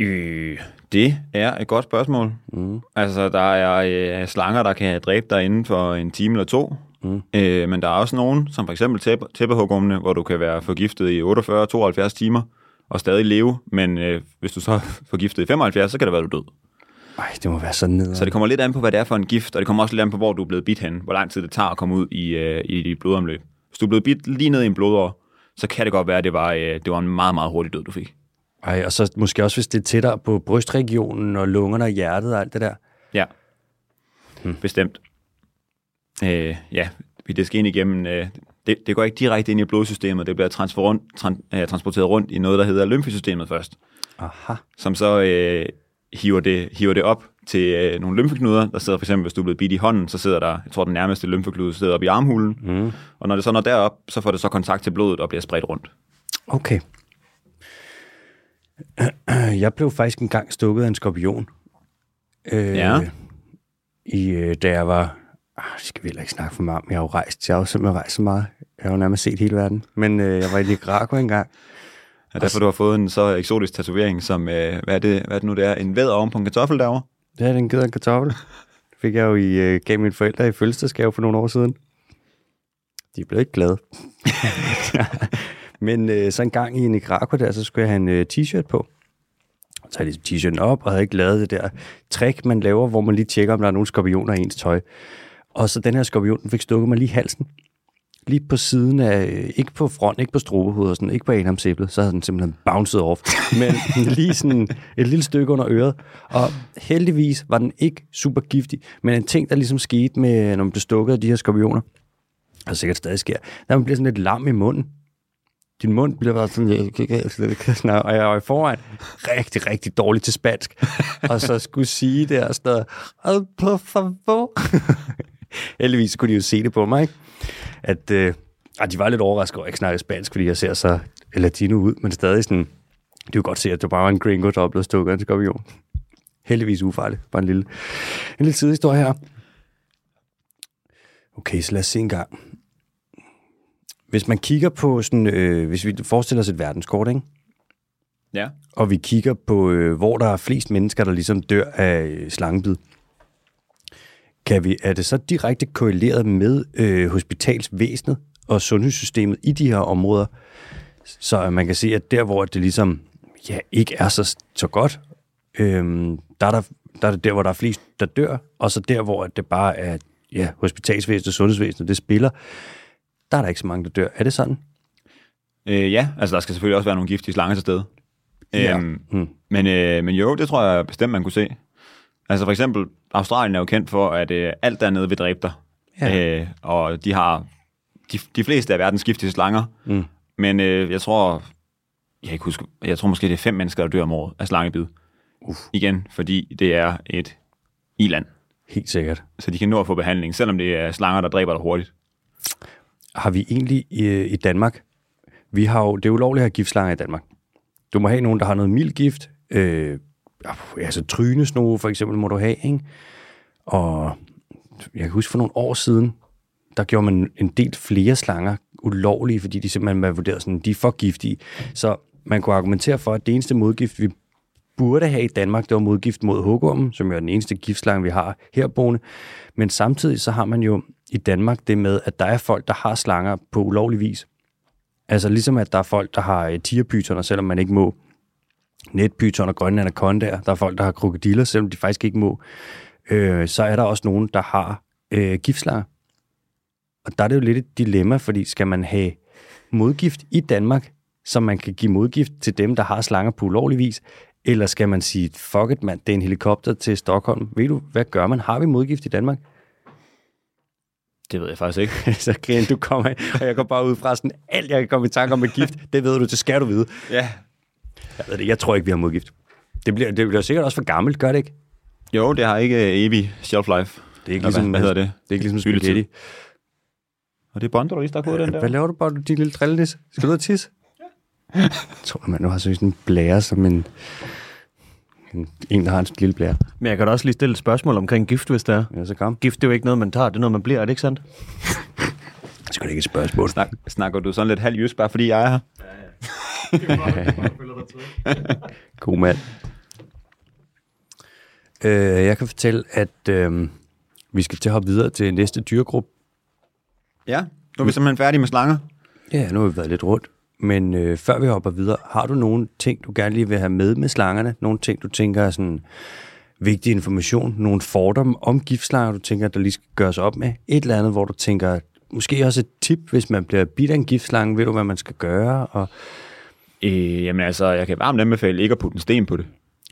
Øh, det er et godt spørgsmål. Mm. Altså, der er øh, slanger, der kan dræbe dig inden for en time eller to. Mm. Øh, men der er også nogen, som for eksempel tæppe, tæppehugumne, hvor du kan være forgiftet i 48-72 timer og stadig leve, men øh, hvis du så er forgiftet i 75, så kan det være, du død. Ej, det må være sådan ned. Så det kommer lidt an på, hvad det er for en gift, og det kommer også lidt an på, hvor du er blevet bidt hen, hvor lang tid det tager at komme ud i, øh, i dit blodomløb. Hvis du er blevet bidt lige ned i en blodår, så kan det godt være, at det var, øh, det var en meget, meget hurtig død, du fik. Ej, og så måske også, hvis det er tættere på brystregionen og lungerne og hjertet og alt det der. Ja, hmm. bestemt. Øh, ja, det skal ind igennem... Øh, det, det går ikke direkte ind i blodsystemet, det bliver transfer rundt, tran, øh, transporteret rundt i noget, der hedder lymfesystemet først. Aha. Som så øh, hiver, det, hiver det op til øh, nogle lymfeknuder. Der sidder for eksempel, hvis du er blevet bidt i hånden, så sidder der, jeg tror den nærmeste lymfeknude sidder op i armhulen. Mm. Og når det så når derop, så får det så kontakt til blodet og bliver spredt rundt. Okay. *clears throat* Jeg blev faktisk engang stukket af en skorpion. Øh, ja. I, øh, da jeg var... Ah, det skal vi heller ikke snakke for meget om. Jeg har jo rejst. Jeg har jo simpelthen rejst så meget. Jeg har jo nærmest set hele verden. Men øh, jeg var i Nicaragua engang. Ja, derfor du har fået en så eksotisk tatovering, som, øh, hvad, er det, hvad er det nu, det er? En ved oven på en kartoffel derovre? Det er en kartoffel. Det fik jeg jo i, øh, gav mine forældre i fødselsdagsgave for nogle år siden. De blev ikke glade. *laughs* *laughs* Men øh, så en gang i Nicaragua der, så skulle jeg have en øh, t-shirt på. Så havde jeg ligesom t-shirten op, og havde ikke lavet det der trick, man laver, hvor man lige tjekker, om der er nogle skorpioner i ens tøj. Og så den her skorpion, den fik stukket mig lige i halsen. Lige på siden af, øh, ikke på front, ikke på strobehovedet, og sådan, ikke på anamsæblet, så havde den simpelthen bounced off. Men *laughs* lige sådan et lille stykke under øret. Og heldigvis var den ikke super giftig, men en ting, der ligesom skete med, når man blev stukket af de her skorpioner, og sikkert stadig sker, der man bliver sådan lidt lam i munden din mund bliver bare sådan, jeg kan ikke slet ikke snakke, og jeg var i forvejen rigtig, rigtig dårlig til spansk, og så skulle sige det og sådan noget, por favor. *laughs* Heldigvis kunne de jo se det på mig, ikke? at øh, de var lidt overrasket over, at jeg ikke snakkede spansk, fordi jeg ser så latino ud, men stadig sådan, det er godt se, at det bare var en gringo, der blev stukket af en skorpion. Heldigvis ufarligt. Bare en lille, en lille sidehistorie her. Okay, så lad os se en gang. Hvis man kigger på sådan, øh, hvis vi forestiller os et verdenskort, ikke? Ja. Og vi kigger på, øh, hvor der er flest mennesker, der ligesom dør af slangebid. Kan vi, er det så direkte korreleret med øh, hospitalsvæsenet og sundhedssystemet i de her områder, så man kan se, at der, hvor det ligesom ja, ikke er så, så godt, øh, der, er der, der er det der, hvor der er flest, der dør, og så der, hvor det bare er ja, hospitalsvæsenet og sundhedsvæsenet, det spiller, der er der ikke så mange, der dør. Er det sådan? Øh, ja, altså der skal selvfølgelig også være nogle giftige slanger til stede. Ja. Øhm, hmm. men, øh, men jo, det tror jeg bestemt, man kunne se. Altså for eksempel, Australien er jo kendt for, at øh, alt dernede vil dræbe dig. Ja. Øh, og de har de, de fleste af verdens giftige slanger. Mm. Men øh, jeg tror, jeg ikke huske, jeg tror måske, det er fem mennesker, der dør om året af slangebid. Uf. Igen, fordi det er et iland. Helt sikkert. Så de kan nå at få behandling, selvom det er slanger, der dræber dig hurtigt har vi egentlig i, i Danmark, vi har jo, det er ulovligt at have giftslanger i Danmark. Du må have nogen, der har noget mild gift, øh, ah, altså trynesnoge for eksempel må du have, ikke? Og jeg kan huske for nogle år siden, der gjorde man en del flere slanger ulovlige, fordi de simpelthen var vurderet sådan, de er for giftige. Så man kunne argumentere for, at det eneste modgift, vi burde have i Danmark, det var modgift mod hugormen, som jo er den eneste giftslange, vi har herboende. Men samtidig så har man jo i Danmark det med, at der er folk, der har slanger på ulovlig vis. Altså ligesom at der er folk, der har øh, tigerpytoner, selvom man ikke må. Netpytoner, grønne anacondaer. Der er folk, der har krokodiller, selvom de faktisk ikke må. Øh, så er der også nogen, der har øh, giftslanger. Og der er det jo lidt et dilemma, fordi skal man have modgift i Danmark, så man kan give modgift til dem, der har slanger på ulovlig vis, eller skal man sige, fuck it, mand, det er en helikopter til Stockholm. Ved du, hvad gør man? Har vi modgift i Danmark? Det ved jeg faktisk ikke. *laughs* så Grien, du kommer og jeg går bare ud fra sådan, alt jeg kan komme i tanke om med gift, det ved du, det skal du vide. Ja. Jeg ved det, jeg tror ikke, vi har modgift. Det bliver, det bliver sikkert også for gammelt, gør det ikke? Jo, det har ikke uh, evig shelf life. Det er ikke ligesom, hvad, hvad hedder det? Det er ikke ligesom spaghetti. Og det er Bond, du lige stak på den der. Hvad laver du bare, din lille trillenis? Skal du ud og tisse? *laughs* Jeg tror, man nu har sådan en blære som en, en, en, der har en lille blære. Men jeg kan da også lige stille et spørgsmål omkring gift, hvis det er. Ja, så kom. Gift det er jo ikke noget, man tager, det er noget, man bliver, er det ikke sandt? *laughs* Det skal ikke et spørgsmål. Snak, snakker du sådan lidt halv jysk, bare fordi jeg er her? Ja, *laughs* ja. God mand. Øh, jeg kan fortælle, at øh, vi skal til at hoppe videre til næste dyregruppe. Ja, nu er vi simpelthen færdige med slanger. Ja, nu har vi været lidt rundt. Men øh, før vi hopper videre, har du nogle ting, du gerne lige vil have med med slangerne? Nogle ting, du tænker er sådan vigtig information? Nogle fordomme om giftslanger, du tænker, der lige skal gøres op med? Et eller andet, hvor du tænker, måske også et tip, hvis man bliver bidt af en giftslange, ved du, hvad man skal gøre? Og... Øh, jamen altså, jeg kan varmt anbefale ikke at putte en sten på det.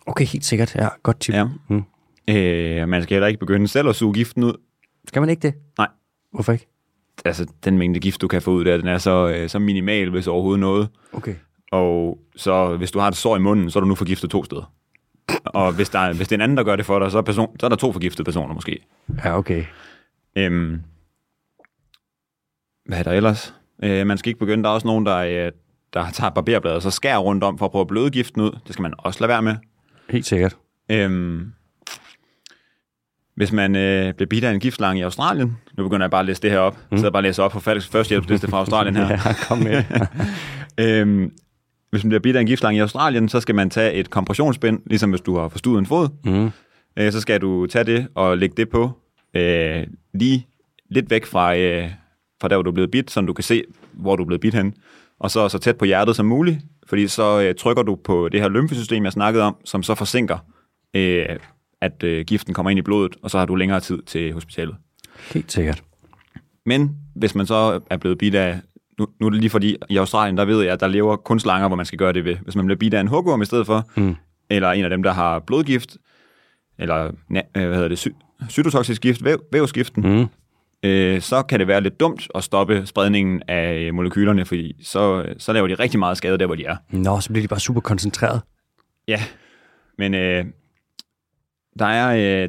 Okay, helt sikkert. Ja, godt tip. Ja. Mm. Øh, man skal heller ikke begynde selv at suge giften ud. Skal man ikke det? Nej. Hvorfor ikke? Altså, den mængde gift, du kan få ud der, den er så, øh, så minimal, hvis overhovedet noget. Okay. Og så hvis du har et sår i munden, så er du nu forgiftet to steder. Og hvis, der er, hvis det er en anden, der gør det for dig, så er, person, så er der to forgiftede personer måske. Ja, okay. Øhm, hvad er der ellers? Øh, man skal ikke begynde. Der er også nogen, der, øh, der tager barberbladet og så skærer rundt om for at prøve at bløde giften ud. Det skal man også lade være med. Helt sikkert. Øhm, hvis man øh, bliver bidt af en giftslange i Australien, nu begynder jeg bare at læse det her op, mm. så jeg bare læser op for falsk førstehjælpsliste fra Australien her. *laughs* Ja, kom med. *laughs* øhm, hvis man bliver bidt af en giftslange i Australien, så skal man tage et kompressionsbind, ligesom hvis du har forstuet en fod. mm. Øh, så skal du tage det og lægge det på øh, lige lidt væk fra, øh, fra der, hvor du er blevet bidt, så du kan se, hvor du er blevet bidt hen. Og så så tæt på hjertet som muligt, fordi så øh, trykker du på det her lymfesystem, jeg snakkede om, som så forsinker, øh, at øh, giften kommer ind i blodet, og så har du længere tid til hospitalet. Helt sikkert. Men hvis man så er blevet bidt af, nu, nu er det lige fordi, i Australien, der ved jeg, at der lever kun slanger, hvor man skal gøre det ved. Hvis man bliver bidt af en hugorm i stedet for, Mm. eller en af dem, der har blodgift, eller na- øh, hvad hedder det, sy- cytotoksisk gift, væv, vævsgiften, Mm. øh, så kan det være lidt dumt at stoppe spredningen af øh, molekylerne, fordi så, så laver de rigtig meget skade der, hvor de er. Nå, så bliver de bare super koncentreret. Ja, men øh, der er øh,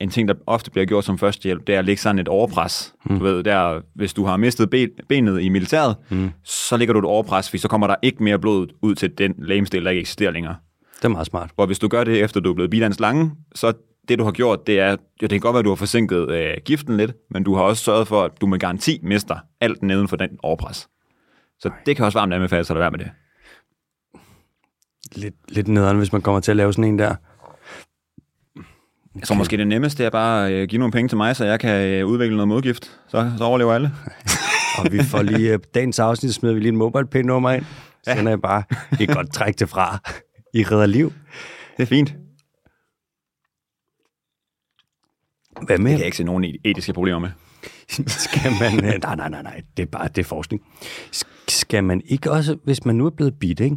en ting, der ofte bliver gjort som førstehjælp, det er at lægge sådan et overpres. Mm. Du ved, der, hvis du har mistet ben, benet i militæret, mm. så lægger du et overpres, fordi så kommer der ikke mere blod ud til den lægemstil, der ikke eksisterer længere. Det er meget smart. Hvor hvis du gør det, efter du er blevet en slange, så det, du har gjort, det er, jo, det kan godt være, at du har forsinket øh, giften lidt, men du har også sørget for, at du med garanti mister alt neden for den overpres. Så det kan også varmt anbefales at lade være med det. Lidt, lidt nederen, hvis man kommer til at lave sådan en der. Jeg tror måske det nemmeste er bare at øh, give nogle penge til mig, så jeg kan øh, udvikle noget modgift. Så, så overlever alle. *laughs* Og vi får lige øh, dagens afsnit, smider vi lige en mobile nummer ind. Så sender jeg bare et godt træk til fra. I redder liv. Det er fint. Hvad med? Det kan jeg ikke se nogen etiske problemer med. *laughs* Skal man... Nej, nej, nej, nej. Det er bare det er forskning. Sk- Skal man ikke også, hvis man nu er blevet bidt, ikke?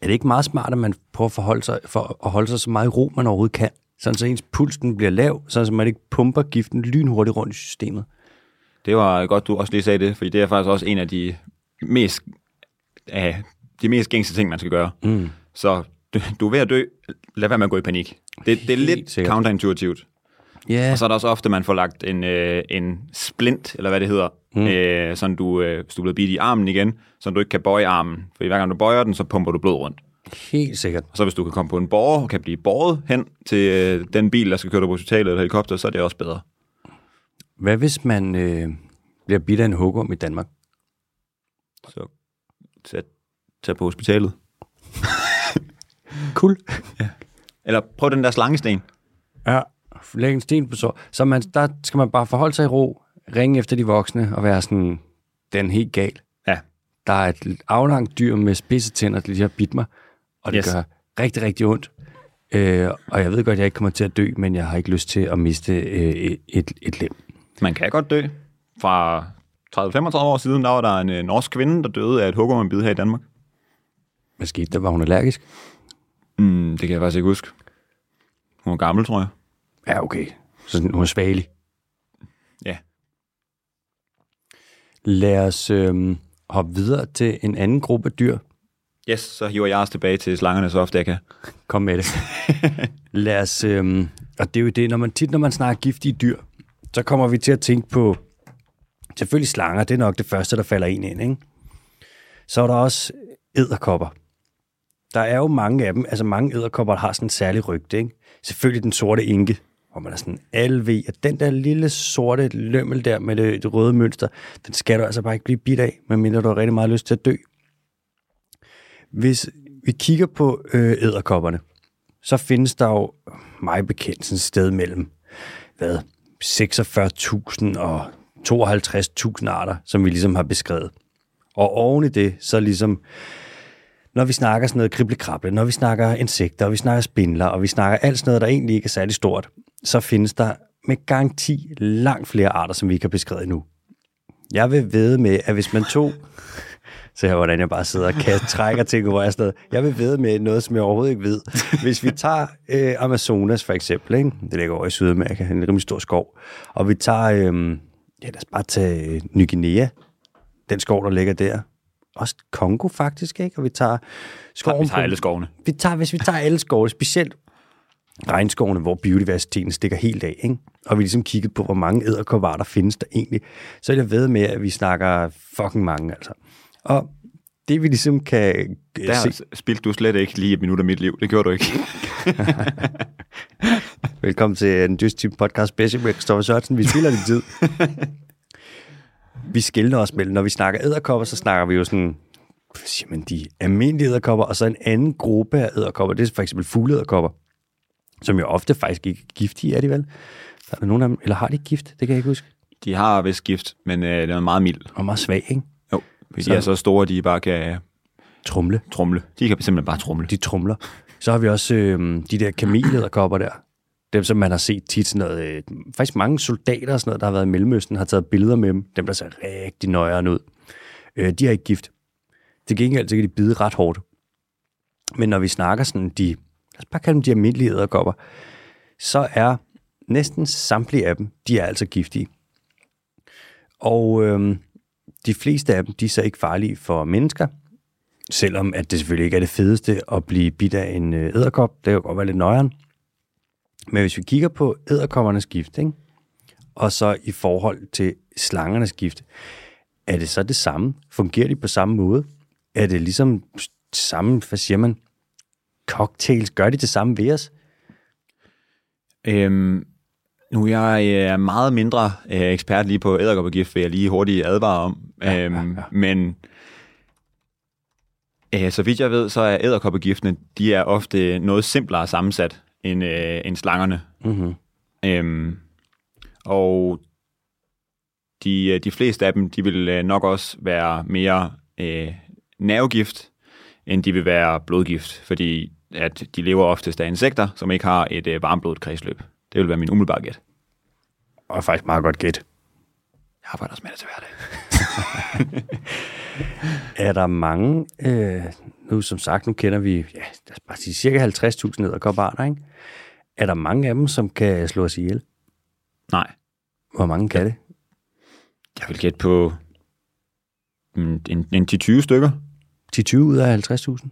Er det ikke meget smart, at man prøver at, forholde sig, for at holde sig så meget i ro, man overhovedet kan? Sådan så ens pulsen bliver lav, så man ikke pumper giften lynhurtigt rundt i systemet. Det var godt, du også lige sagde det, fordi det er faktisk også en af de mest, af de mest gængse ting, man skal gøre. Mm. Så du, du er ved at dø, lad være med at gå i panik. Det, det er lidt sikkert. counterintuitivt. Ja, Og så er der også ofte, man får lagt en, øh, en splint, eller hvad det hedder, mm. øh, sådan du, øh, hvis du er blevet bidt i armen igen, så du ikke kan bøje armen. For hver gang du bøjer den, så pumper du blod rundt. Helt sikkert. Og så hvis du kan komme på en borger og kan blive båret hen til øh, den bil, der skal køre dig på hospitalet eller helikopter, så er det også bedre. Hvad hvis man øh, bliver bidt af en hugorm i Danmark? Så tag, tag på hospitalet. *laughs* Cool. Eller prøv den der slangesten. Ja, læg en sten på sår. Så man, der skal man bare forholde sig i ro, ringe efter de voksne og være sådan, den er helt gal. Ja. Der er et aflangt dyr med spidse tænder, der lige har bidt mig, og det Yes. gør rigtig, rigtig ondt. Øh, og jeg ved godt, at jeg ikke kommer til at dø, men jeg har ikke lyst til at miste øh, et, et, lem. Man kan godt dø. Fra 30-35 år siden, der var der en øh, norsk kvinde, der døde af et hugormbid her i Danmark. Hvad skete der? Var hun allergisk? Mm, det kan jeg faktisk ikke huske. Hun var gammel, tror jeg. Ja, okay. Så sådan, hun er svagelig. Ja. Lad os øh, hoppe videre til en anden gruppe dyr. Yes, så hiver jeg os tilbage til slangerne så ofte jeg kan. Kom med det. *laughs* Lad os, øhm, og det er jo det, når man tit, når man snakker giftige dyr, så kommer vi til at tænke på, selvfølgelig slanger, det er nok det første, der falder en ind, ikke? Så er der også æderkopper. Der er jo mange af dem, altså mange æderkopper har sådan en særlig rygte, ikke? Selvfølgelig den sorte inke, hvor man er sådan, alle ved, at den der lille sorte lømmel der med det, det røde mønster, den skal du altså bare ikke blive bidt af, medmindre du har rigtig meget lyst til at dø. Hvis vi kigger på øh, æderkopperne, så findes der jo mig bekendt sådan et sted mellem hvad, 46.000 og 52.000 arter, som vi ligesom har beskrevet. Og oven i det, så ligesom, når vi snakker sådan noget kriblekrable, når vi snakker insekter, og vi snakker spindler, og vi snakker alt sådan noget, der egentlig ikke er særlig stort, så findes der med garanti langt flere arter, som vi ikke har beskrevet endnu. Jeg vil ved med, at hvis man tog... Så her, hvordan jeg bare sidder og kan trækker ting over afsted. Jeg vil ved med noget, som jeg overhovedet ikke ved. Hvis vi tager øh, Amazonas for eksempel, ikke? det ligger over i Sydamerika, en rimelig stor skov, og vi tager, øh, ja lad os bare tage øh, Ny Guinea, den skov, der ligger der. Også Kongo faktisk, ikke? Og vi tager skoven Vi tager alle skovene. vi tager, hvis vi tager alle skovene, specielt regnskovene, hvor biodiversiteten stikker helt af, ikke? og vi ligesom kigget på, hvor mange æderkopper der findes der egentlig, så er jeg ved med, at vi snakker fucking mange, altså. Og det vi ligesom kan øh, Der se... spildte du slet ikke lige et minut af mit liv. Det gjorde du ikke. *laughs* Velkommen til en Just Team podcast special med Christoffer Sørensen. Vi spiller lidt tid. vi skiller os mellem, når vi snakker æderkopper, så snakker vi jo sådan, siger man, de almindelige æderkopper, og så en anden gruppe af æderkopper, det er for eksempel fugleæderkopper, som jo ofte faktisk ikke er giftige, er de vel? Der er nogen af dem, eller har de gift? Det kan jeg ikke huske. De har vist gift, men øh, den er meget mild. Og meget svag, ikke? Fordi Så- de er så store, de bare kan Trumle. trumle. De kan simpelthen bare trumle. De trumler. Så har vi også øh, de der kamelæderkopper der. Dem, som man har set tit sådan noget... Øh, faktisk mange soldater og sådan noget, der har været i Mellemøsten, har taget billeder med dem. Dem, der ser rigtig nøjere ud. Øh, de er ikke gift. Til gengæld, så kan de bide ret hårdt. Men når vi snakker sådan de... Lad os bare kalde dem de almindelige æderkopper. Så er næsten samtlige af dem, de er altså giftige. Og øh, de fleste af dem, de er så ikke farlige for mennesker, Selvom at det selvfølgelig ikke er det fedeste at blive bidt af en øh, æderkop. Det kan jo godt være lidt nøjeren. Men hvis vi kigger på æderkoppernes gift, ikke? og så i forhold til slangernes gift, er det så det samme? Fungerer de på samme måde? Er det ligesom samme, hvad siger man, cocktails? Gør de det samme ved os? Øhm, nu er jeg øh, meget mindre øh, ekspert lige på æderkoppergift, vil jeg lige hurtigt advare om. Ja, øhm, ja, ja. Men øh, så vidt jeg ved, så er æderkoppergiftene, de er ofte noget simplere sammensat end, øh, end slangerne. Mm-hmm. Øhm, og de, øh, de fleste af dem, de vil øh, nok også være mere øh, nervegift, end de vil være blodgift, fordi at de lever oftest af insekter, som ikke har et øh, varmblodet kredsløb. Det vil være min umiddelbare gæt. Og faktisk meget godt gæt. Jeg arbejder også med det til hverdag. *laughs* Er der mange, øh, nu som sagt, nu kender vi, ja, lad os bare sige, cirka 50.000 æderkopparter, ikke? Er der mange af dem, som kan slå os ihjel? Nej, Hvor mange kan det? jeg vil gætte på mm, en, en 10-20 stykker. 10-20 ud af 50.000?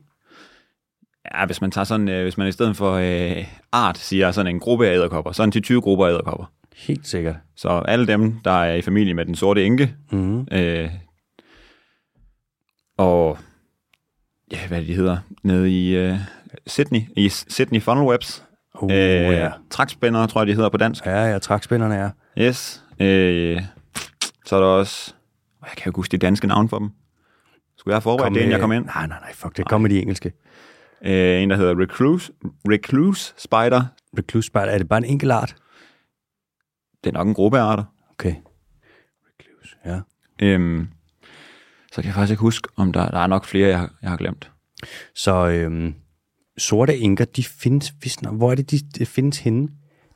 Ja, hvis man tager sådan, øh, hvis man i stedet for øh, art siger sådan en gruppe af æderkopper, så en 10-20 grupper af æderkopper. Helt sikkert. Så alle dem, der er i familie med den sorte enke, Mm-hmm. øh, og ja, hvad er det, de hedder, nede i øh, Sydney, i Sydney Funnelwebs. uh, øh, ja. Trækspændere, tror jeg, de hedder på dansk. Ja, ja, trækspænderne er. Yes. Øh, så er der også, jeg kan jo huske de danske navn for dem. Skulle jeg have forberedt det, inden jeg kom ind? Nej, nej, nej, fuck, det kommer de engelske. Øh, en, der hedder Recluse, Recluse Spider. Recluse spider, er det bare en enkelt art? Det er nok en gruppe af arter. Okay. Recluse, ja. Øhm, så kan jeg faktisk ikke huske, om der, der er nok flere, jeg, har- jeg har glemt. Så øhm, sorte inker, de findes, nok- hvor er det, de, de findes henne?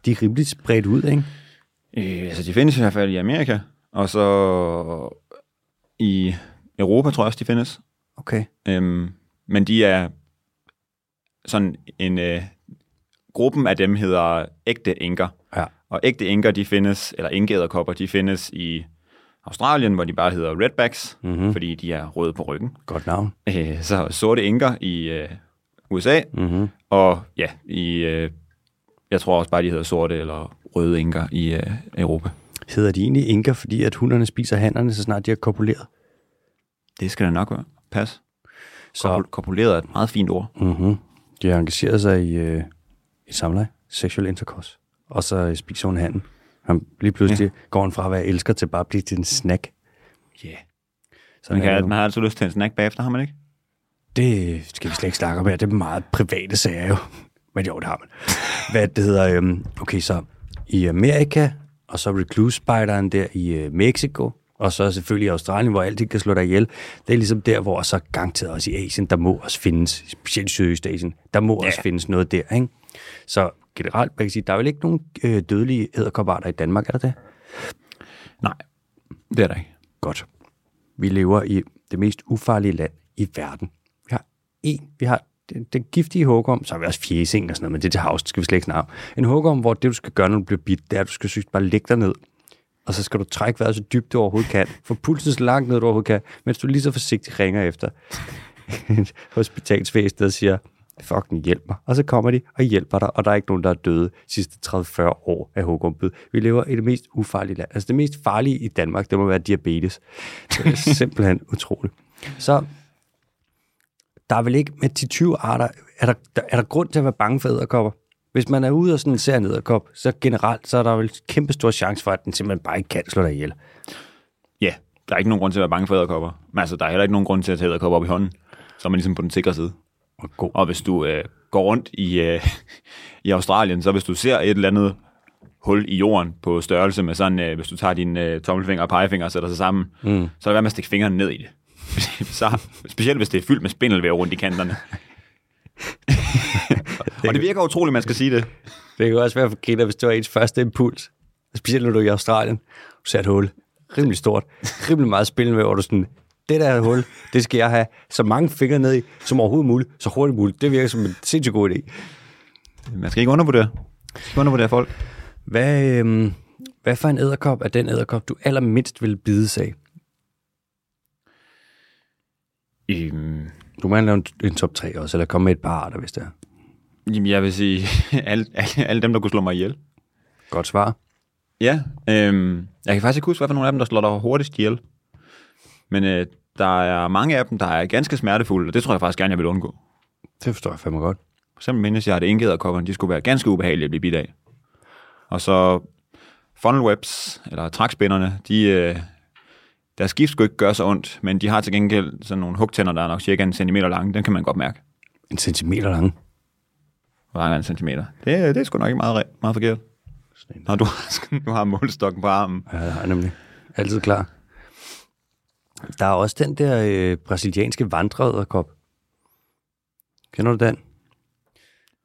De er rimelig spredt ud, ikke? Øh, altså, de findes i hvert fald i Amerika, og så i Europa, tror jeg også, de findes. Okay. Øhm, men de er sådan en... Øh, gruppen af dem hedder ægte inker. Ja. Og ægte inker, de findes, eller inkeæderkopper, de findes i Australien, hvor de bare hedder redbacks, Mm-hmm. fordi de er røde på ryggen. Godt navn. Øh, så sorte inker i øh, USA, Mm-hmm. og ja, i, øh, jeg tror også bare, de hedder sorte eller røde inker i øh, Europa. Hedder de egentlig inker, fordi at hunderne spiser hannerne, så snart de har kopuleret? Det skal det nok være. Pas. Så Kopul- Kopuleret er et meget fint ord. mm-hmm. De har engageret sig i, øh, i samleje, sexual intercourse, og så øh, spiser hun handen. Han, lige pludselig ja. går han fra at være elsker til bare at blive til en snack. Yeah. Sådan Man, det kan, man har altid lyst til en snack bagefter, har man ikke? Det skal vi slet ikke snakke om her. Det er meget private sager jo. Men jo, det har man. Hvad det hedder... Øhm, okay, så i Amerika, og så recluse-spejderen der i øh, Mexico, og så selvfølgelig i Australien, hvor alt kan slå dig ihjel. Det er ligesom der, hvor så garanteret også i Asien, der må også findes, specielt Sydøstasien, der må ja. også findes noget der, ikke? Så generelt, man kan sige, der er vel ikke nogen øh, dødelige æderkoparter i Danmark, er der det? Nej, det er der ikke. Godt. Vi lever i det mest ufarlige land i verden. Vi har en, vi har den, den giftige hugorm, så har vi også fjæsing og sådan noget, men det er til havs, det skal vi slet ikke snakke om. En hugorm, hvor det, du skal gøre, når du bliver bidt, det er, at du skal synes, bare lægge dig ned, og så skal du trække vejret så dybt, du overhovedet kan. Få pulsen så langt ned, du overhovedet kan, mens du lige så forsigtigt ringer efter hospitalsvæsenet og siger, fucking hjælp mig. Og så kommer de og hjælper dig, og der er ikke nogen, der er døde de sidste 30-40 år af hugormbid. Vi lever i det mest ufarlige land. Altså det mest farlige i Danmark, det må være diabetes. Det er simpelthen *laughs* utroligt. Så der er vel ikke med 10-20 arter, er der, der, er der grund til at være bange for æderkopper? Hvis man er ude og sådan ser en æderkop, så generelt, så er der vel kæmpe stor chance for, at den simpelthen bare ikke kan slå dig ihjel. Ja, der er ikke nogen grund til at være bange for æderkopper. Men altså, der er heller ikke nogen grund til at tage æderkopper op i hånden. Så er man ligesom på den sikre side. Og god. Og hvis du øh, går rundt i, øh, i Australien, så hvis du ser et eller andet hul i jorden på størrelse med sådan, øh, hvis du tager din øh, tommelfinger og pegefinger og sætter sig sammen, mm. så er det værd med at stikke fingrene ned i det. *laughs* så, specielt hvis det er fyldt med spindelvæv rundt i kanterne. *laughs* og det virker utroligt, man skal sige det. *laughs* Det kan også være for griner, hvis det var ens første impuls. Specielt når du er i Australien. Du ser et hul. Rimelig stort. Rimelig meget spillende hvor du sådan, det der hul, det skal jeg have så mange fingre ned i, som overhovedet muligt, så hurtigt muligt. Det virker som en sindssygt god idé. Man skal ikke undervurdere. Man skal ikke undervurdere folk. Hvad, øhm, hvad for en æderkop er den æderkop, du allermindst vil bide sig? Øhm, Du må lave en, en top 3 også, eller komme med et par arter, hvis det er. Jamen, jeg vil sige, *laughs* alle, alle, alle dem, der kunne slå mig ihjel. Godt svar. Ja, øhm, jeg kan faktisk ikke huske, hvad for nogle af dem, der slår dig hurtigst ihjel. Men øh, der er mange af dem, der er ganske smertefulde, og det tror jeg faktisk gerne, jeg vil undgå. Det forstår jeg fandme godt. For eksempel mindes jeg, at engæderkopperne, de skulle være ganske ubehagelige at blive bidt af. Og så funnel webs, eller trækspinderne, de, øh, deres gift skulle ikke gøre så ondt, men de har til gengæld sådan nogle hugtænder, der er nok cirka en centimeter lange. Den kan man godt mærke. En centimeter lang. Hvor lang er en centimeter? Det, det er sgu nok ikke meget, meget forkert. Når du, du har målstokken på armen. Ja, det har jeg nemlig. Altid klar. Der er også den der øh, brasilianske vandreæderkop. Kender du den?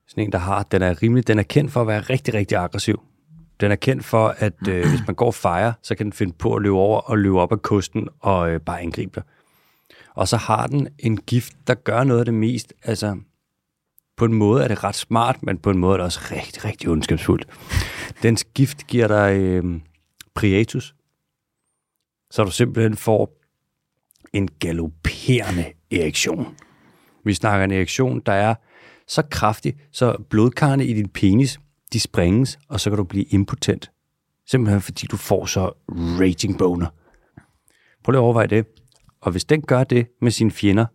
Sådan en, der har, den er rimelig, den er kendt for at være rigtig, rigtig aggressiv. Den er kendt for, at øh, hvis man går og fejrer, så kan den finde på at løbe over og løbe op ad kysten og øh, bare angribe dig. Og så har den en gift, der gør noget af det mest, altså på en måde er det ret smart, men på en måde er det også rigtig, rigtig ondskabsfuldt. Den gift giver dig øh, priatus, så du simpelthen får en galopperende erektion. Vi snakker en erektion, der er så kraftig, så blodkarrene i din penis, de sprænges, og så kan du blive impotent. Simpelthen fordi du får så raging boner. Prøv lige at overveje det. Og hvis den gør det med sine fjender,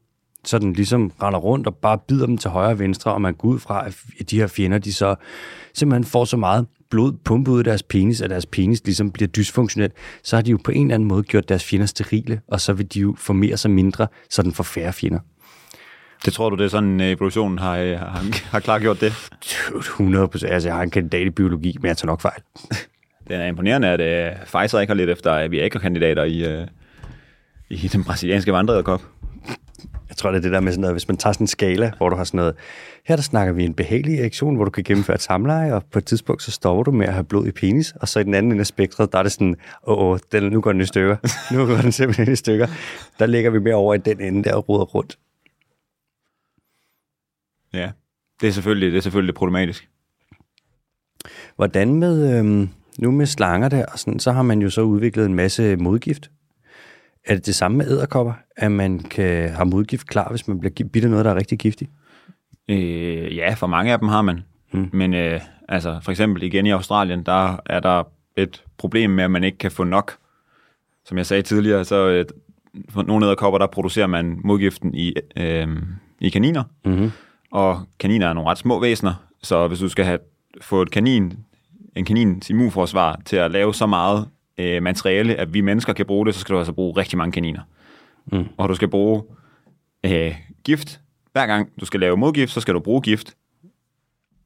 så den ligesom render rundt og bare bider dem til højre og venstre, og man går ud fra, at de her fjender, de så simpelthen får så meget blod pumpet ud af deres penis, at deres penis ligesom bliver dysfunktionel, så har de jo på en eller anden måde gjort deres fjender sterile, og så vil de jo formere sig mindre, så den får færre fjender. Det tror du, det er sådan, øh, evolutionen har, øh, har, har klargjort det? 100 procent. Altså, jeg har en kandidat i biologi, men jeg tager nok fejl. Det er imponerende, at øh, Pfizer ikke har lidt efter Aviator-kandidater i, øh, i den brasilianske vandrederkop. Tror, det er det der med sådan noget, hvis man tager sådan en skala, hvor du har sådan noget, her der snakker vi en behagelig erektion, hvor du kan gennemføre et samleje, og på et tidspunkt så stopper du med at have blod i penis, og så i den anden ende af spektret, der er det sådan, åh, åh den, nu går den i stykker. *laughs* Nu går den simpelthen i stykker. Der ligger vi mere over i den ende der og ruder rundt. Ja, det er selvfølgelig, det er selvfølgelig problematisk. Hvordan med, øhm, nu med slanger der, og sådan, så har man jo så udviklet en masse modgift. Er det det samme med æderkopper, at man kan have modgift klar, hvis man bliver bidt af noget, der er rigtig giftigt? Øh, ja, for mange af dem har man. Mm. Men øh, altså, for eksempel igen i Australien, der er der et problem med, at man ikke kan få nok. Som jeg sagde tidligere, så øh, for nogle æderkopper, der producerer man modgiften i, øh, i kaniner. Mm-hmm. Og kaniner er nogle ret små væsener, så hvis du skal have, få et kanin, en kanins immunforsvar til at lave så meget øh, materiale, at vi mennesker kan bruge det, så skal du altså bruge rigtig mange kaniner. Mm. Og du skal bruge øh, gift. Hver gang du skal lave modgift, så skal du bruge gift.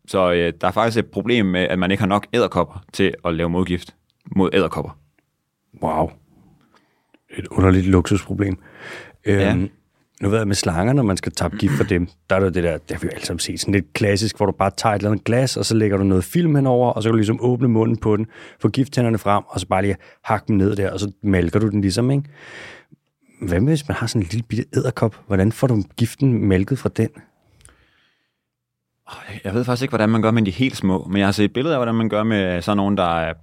Så øh, der er faktisk et problem med, at man ikke har nok æderkopper til at lave modgift. mod æderkopper. Wow. Et underligt luksusproblem. Ja. Nu ved jeg med slanger, når man skal tappe gift for dem, der er der det der, det har vi jo alle sammen set, sådan lidt klassisk, hvor du bare tager et eller andet glas, og så lægger du noget film henover, og så kan du ligesom åbne munden på den, få gifttænderne frem, og så bare lige hakke dem ned der, og så malker du den ligesom, ikke? Hvad med, hvis man har sådan en lille bitte æderkop? Hvordan får du giften mælket fra den? Jeg ved faktisk ikke, hvordan man gør med de helt små, men jeg har set billeder af, hvordan man gør med sådan nogen, der er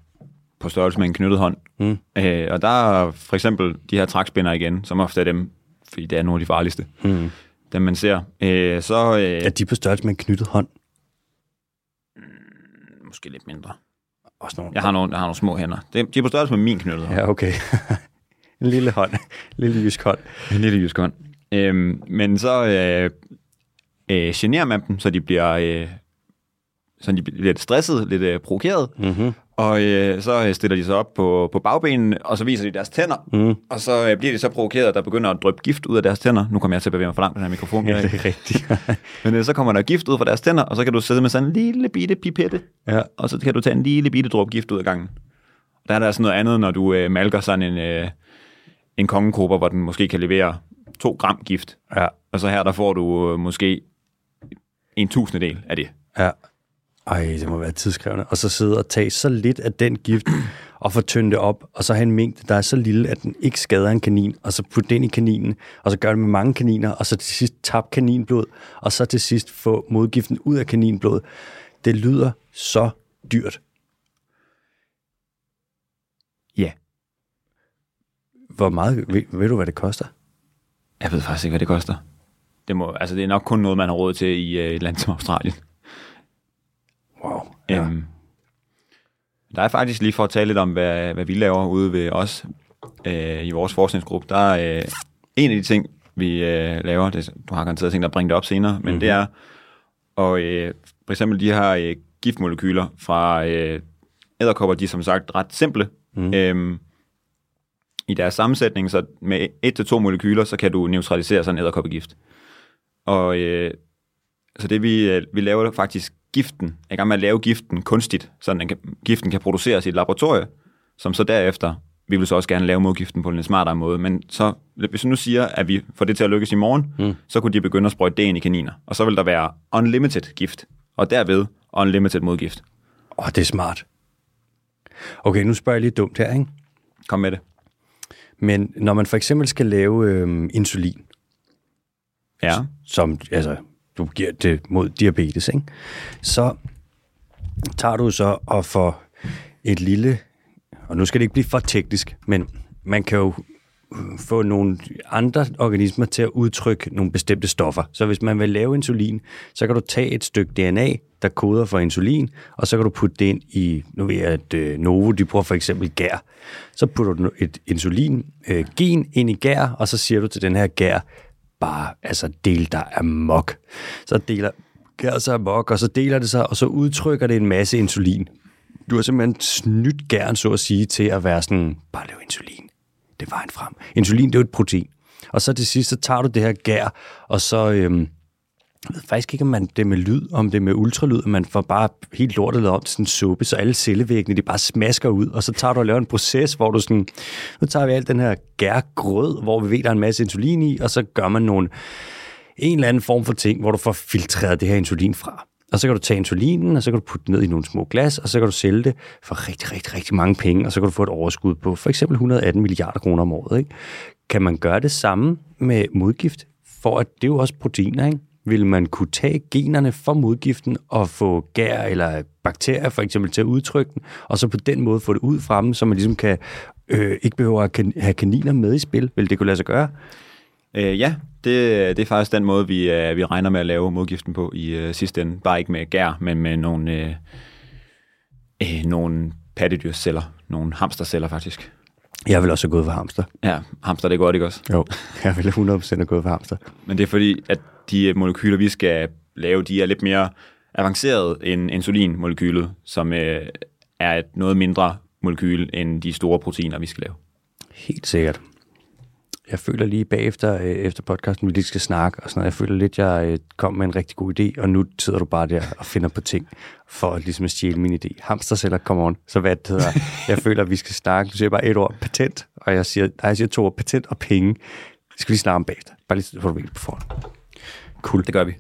på størrelse med en knyttet hånd. Mm. Øh, og der er for eksempel de her trækspænder igen, som ofte er dem, fordi det er nogle af de farligste, Mm. dem man ser. Øh, så øh, Er de på størrelse med en knyttet hånd? måske lidt mindre. Også nogle. Jeg har nogle, jeg har nogle små hænder. Det- De er på størrelse med min knyttede hånd. Ja, okay. *laughs* en lille hånd. en lille jysk hånd. En lille jysk hånd. Øhm, men så øh, øh, generer man dem, så de bliver, øh, så de bliver lidt stresset, lidt øh, provokeret, Mm-hmm. og øh, så øh, stiller de sig op på, på bagbenene, og så viser de deres tænder, Mm. og så øh, bliver de så provokeret, der begynder at dryppe gift ud af deres tænder. Nu kommer jeg til at bevæge mig for langt på den her mikrofon. Ja, det er rigtigt. *laughs* Men øh, så kommer der gift ud fra deres tænder, og så kan du sidde med sådan en lille bitte pipette, ja. og så kan du tage en lille bitte dråbe gift ud af gangen. Der er der altså noget andet, når du øh, malker sådan en, øh, en kongekopper, hvor den måske kan levere 2 gram gift. Ja. Og så her, der får du øh, måske en tusindedel af det. Ja. Ej, det må være tidskrævende. Og så sidde og tage så lidt af den gift, og få tyndt det op, og så have en mængde, der er så lille, at den ikke skader en kanin, og så putte den i kaninen, og så gøre det med mange kaniner, og så til sidst tabe kaninblod, og så til sidst få modgiften ud af kaninblod. Det lyder så dyrt. Ja. Hvor meget, ved, ved du, hvad det koster? Jeg ved faktisk ikke, hvad det koster. Det, må, altså, det er nok kun noget, man har råd til i øh, et land som Australien. Wow. Ja. Øhm, der er faktisk lige for at tale lidt om, hvad, hvad vi laver ude ved os øh, i vores forskningsgruppe. Der er øh, en af de ting, vi øh, laver, det, du har garanteret tænkt dig at bringe det op senere, men mm-hmm. det er og, øh, for eksempel de her øh, giftmolekyler fra øh, æderkopper, de er som sagt ret simple. Mm. Øhm, I deres sammensætning, så med et til to molekyler, så kan du neutralisere sådan en æderkoppegift. Og øh, så det vi, øh, vi laver faktisk giften, er i gang med at lave giften kunstigt, så den kan, giften kan produceres i et laboratorie, som så derefter, vi vil så også gerne lave modgiften på en lidt smartere måde, men så, hvis vi nu siger, at vi får det til at lykkes i morgen, mm. så kunne de begynde at sprøjte det ind i kaniner, og så vil der være unlimited gift, og derved unlimited modgift. Åh, oh, det er smart. Okay, nu spørger jeg lige dumt her, ikke? Kom med det. Men når man for eksempel skal lave øhm, insulin, Ja. som altså, du giver det mod diabetes, ikke? så tager du så og får et lille, og nu skal det ikke blive for teknisk, men man kan jo få nogle andre organismer til at udtrykke nogle bestemte stoffer. Så hvis man vil lave insulin, så kan du tage et stykke DNA, der koder for insulin, og så kan du putte det ind i, nu ved jeg, at øh, Novo, de bruger for eksempel gær. Så putter du et insulin-gen øh, ind i gær, og så siger du til den her gær, bare altså del dig amok. Så deler gær sig amok, og så deler det sig, og så udtrykker det en masse insulin. Du har simpelthen snydt gæren, så at sige, til at være sådan, bare lav insulin. Det er vejen frem. Insulin, det er jo et protein. Og så til sidst, så tager du det her gær, og så... Øhm, jeg ved faktisk ikke, om man det er med lyd, om det er med ultralyd, at man får bare helt lortet lavet om til sådan en suppe, så alle cellevæggene, de bare smasker ud, og så tager du og laver en proces, hvor du sådan, nu tager vi alt den her gærgrød, hvor vi ved, der er en masse insulin i, og så gør man nogle, en eller anden form for ting, hvor du får filtreret det her insulin fra. Og så kan du tage insulinen, og så kan du putte den ned i nogle små glas, og så kan du sælge det for rigtig, rigtig, rigtig mange penge, og så kan du få et overskud på for eksempel 118 milliarder kroner om året. Ikke? Kan man gøre det samme med modgift? For at det er jo også proteiner, ikke? Vil man kunne tage generne for modgiften og få gær eller bakterier for eksempel til at udtrykke den, og så på den måde få det ud fra dem, så man ligesom kan øh, ikke behøver at kan- have kaniner med i spil? Vil det kunne lade sig gøre? Øh, ja, det, det er faktisk den måde, vi, øh, vi regner med at lave modgiften på i øh, sidste ende. Bare ikke med gær, men med nogle, øh, øh, nogle pattedyrceller. Nogle hamsterceller faktisk. Jeg vil også have gået for hamster. Ja, hamster det er godt, ikke også? Jo, jeg ville 100% have gået for hamster. Men det er fordi, at de øh, molekyler, vi skal lave, de er lidt mere avancerede end insulinmolekylet, som øh, er et noget mindre molekyl end de store proteiner, vi skal lave. Helt sikkert. Jeg føler lige bagefter, øh, efter podcasten, vi lige skal snakke og sådan noget, jeg føler lidt, jeg øh, kom med en rigtig god idé, og nu sidder du bare der og finder på ting for at ligesom at stjæle min idé. Hamsterceller, come on. Så hvad det hedder, jeg føler, at vi skal snakke. Du siger bare et ord, patent, og jeg siger, nej, jeg siger to ord, patent og penge. Det skal vi snakke om bagefter. Bare lige så du ved på forhånd. Cool. Det gør vi.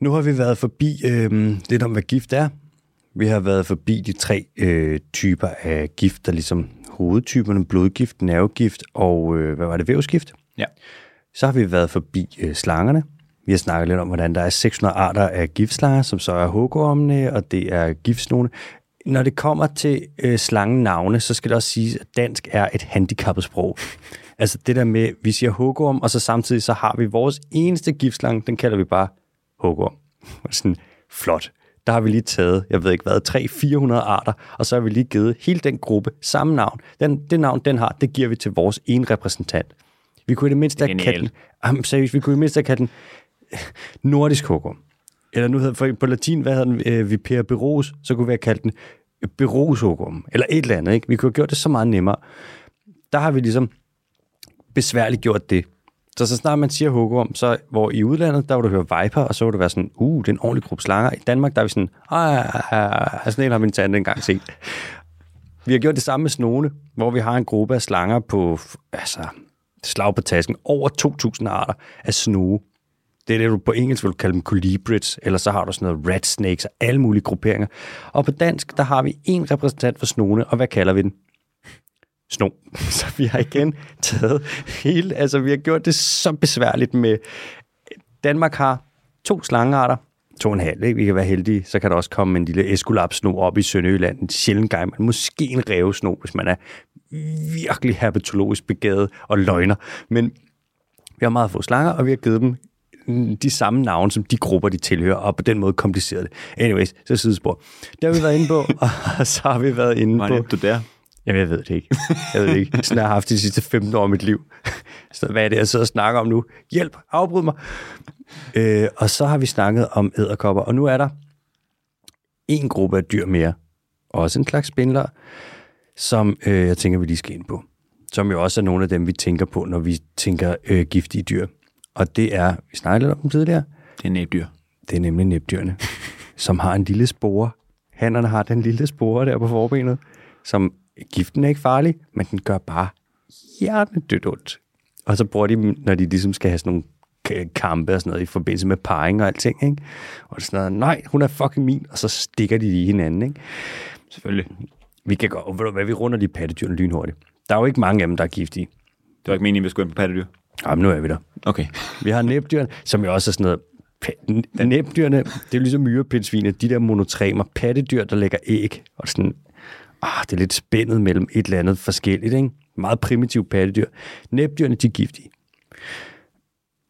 Nu har vi været forbi øh, lidt om, hvad gift er. Vi har været forbi de tre øh, typer af gift, der ligesom hovedtyperne, blodgift, nervegift og, øh, hvad var det, vævsgift. Ja. Så har vi været forbi øh, slangerne. Vi har snakket lidt om, hvordan der er 600 arter af giftslanger, som så er hugormene, og det er giftsnone. Når det kommer til øh, slangenavne, så skal det også siges, at dansk er et handicappet sprog. Altså det der med, vi siger hugorm, og så samtidig så har vi vores eneste giftslange, den kalder vi bare hugorm. *laughs* Sådan, flot. Der har vi lige taget, jeg ved ikke hvad, 300-400 arter, og så har vi lige givet hele den gruppe samme navn. Den, det navn, den har, det giver vi til vores ene repræsentant. Vi kunne i det mindste have kaldt den, jamen, seriøst, vi kunne i det mindste have kaldt den nordisk hugorm. Eller nu hedder for, på latin, hvad hedder den, øh, Vipera beros, så kunne vi have kaldt den hugorm, eller et eller andet, ikke? Vi kunne have gjort det så meget nemmere. Der har vi ligesom besværligt gjort det. Så så snart man siger hugorm, så hvor i udlandet, der vil du høre viper, og så vil du være sådan, uh, det er en ordentlig gruppe slanger. I Danmark, der er vi sådan, ah, ah, ah, ah. sådan en har min tante engang set. Vi har gjort det samme med snone, hvor vi har en gruppe af slanger på, altså, slag på tasken, over 2.000 arter af snoge. Det er det, du på engelsk vil kalde dem colibrids, eller så har du sådan noget rat snakes og alle mulige grupperinger. Og på dansk, der har vi en repræsentant for snone, og hvad kalder vi den? Sno. *laughs* Så vi har igen taget hele, altså vi har gjort det så besværligt med, Danmark har to slangearter, to og en halv, ikke? vi kan være heldige, så kan der også komme en lille eskulapsno op i Sønderjylland, en sjældent gang, men måske en revsno, hvis man er virkelig herpetologisk begavet og løgner. Men vi har meget få slanger, og vi har givet dem de samme navne, som de grupper, de tilhører, og på den måde kompliceret det. Anyways, så sidespor. Det har vi været inde på, *laughs* og så har vi været inde Hvor på... er du der? Jamen, jeg ved det ikke. Jeg ved det ikke. Sådan har jeg haft de sidste 15 år af mit liv. *laughs* Så hvad er det, jeg sidder og snakker om nu? Hjælp, afbryd mig. Øh, og så har vi snakket om æderkopper, og nu er der en gruppe af dyr mere. Også en slags spindler, som øh, jeg tænker, vi lige skal ind på. Som jo også er nogle af dem, vi tænker på, når vi tænker øh, giftige dyr. Og det er, vi snakkede lidt om dem tidligere, Det er næbdyr. det er nemlig næbdyrene, *laughs* som har en lille spore. Hannerne har den lille spore der på forbenet, som giften er ikke farlig, men den gør bare hjernedødt ondt. Og så bruger de når de ligesom skal have sådan nogle kampe og sådan noget i forbindelse med parring og alting, ikke? Og det er sådan noget, nej, hun er fucking min, og så stikker de i hinanden, ikke? Selvfølgelig. Vi kan godt, ved du hvad, vi runder de pattedyrene lynhurtigt. Der er jo ikke mange af dem, der er giftige. Det var ikke meningen, at vi skulle ind på pattedyr. Jamen, nu er vi der. Okay. Vi har næbdyrene, som jo også er sådan noget... Næbdyrene, det er jo ligesom myrepindsvine, de der monotremer, pattedyr, der lægger æg, og sådan, ah, det er lidt spændet mellem et eller andet forskelligt, ikke? Meget primitive pattedyr. Næbdyrene, de er giftige.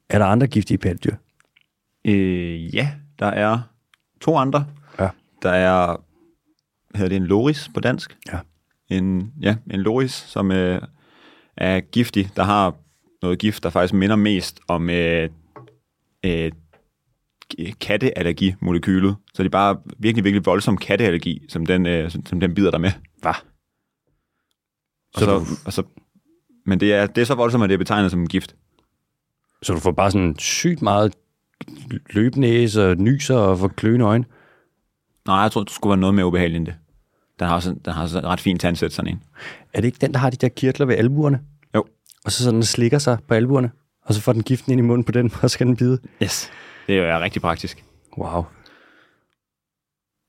Er der andre giftige pattedyr? Øh, ja, der er to andre. Ja. Der er, hedder det, en loris på dansk. Ja. En, ja, en loris, som øh, er giftig, der har noget gift, der faktisk minder mest om øh, øh, katteallergimolekylet. Så det er bare virkelig, virkelig voldsom katteallergi, som den, øh, som, den bider dig med. Hvad? Og Så så, du- og så, men det er, det er så voldsomt, at det er betegnet som en gift. Så du får bare sådan sygt meget løbnæse og nyser og får kløende øjne? Nej, jeg tror, det skulle være noget mere ubehageligt end det. Den har, også, den har også ret fint tandsæt, sådan en. Er det ikke den, der har de der kirtler ved albuerne? Jo. Og så sådan, slikker sig på albuerne, og så får den giften ind i munden på den, *laughs* og så kan den bide? Yes. Det er jo rigtig praktisk. Wow.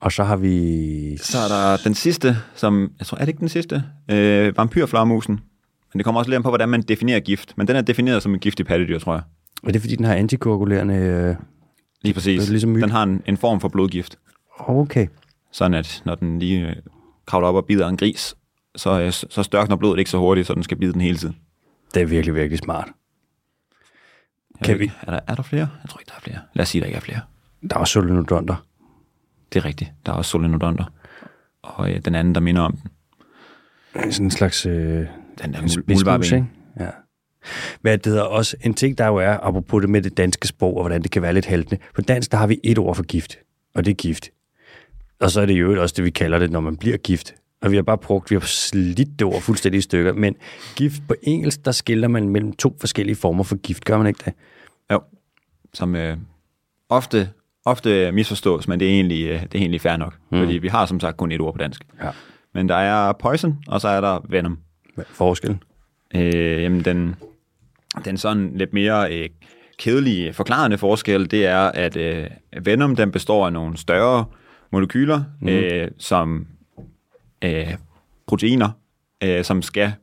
Og så har vi... Så er der den sidste, som, jeg tror, er det ikke den sidste? Øh, vampyrflagermusen. Men det kommer også lidt an på, hvordan man definerer gift. Men den er defineret som en giftig pattedyr, tror jeg. Er det fordi, den har antikoagulerende... øh, Lige præcis. Ligesom myg. den har en, en form for blodgift. Okay. Sådan at, når den lige øh, kravler op og bider en gris, så, øh, så størkner blodet ikke så hurtigt, så den skal bide den hele tiden. Det er virkelig, virkelig smart. Jeg Kan ikke, Er der, er der flere? Jeg tror ikke, der er flere. Lad os sige, der ikke er flere. Der er også solenodonter. Det er rigtigt. Der er også solenodonter. Og øh, den anden, der minder om den. Sådan en slags... Øh, Den der en mul- spidsmus, muldvarpen. ikke? Ja. Hvad det hedder også, en ting, der jo er, apropos det med det danske sprog, og hvordan det kan være lidt haltende. På dansk, der har vi et ord for gift, og det er gift. Og så er det jo også det, vi kalder det, når man bliver gift. og vi har bare brugt, vi har slidt det ord fuldstændig i stykker, men gift på engelsk, der skiller man mellem to forskellige former for gift, gør man ikke det? Jo, som øh, ofte, ofte misforstås, men det er egentlig, øh, det er egentlig fair nok. Mm. Fordi vi har som sagt kun et ord på dansk. Ja. Men der er poison, og så er der venom. Hvad er forskellen? Øh, jamen, den, den sådan lidt mere øh, kedelige forklarende forskel, det er, at øh, Venom den består af nogle større molekyler, mm. øh, som øh, proteiner, øh, som skal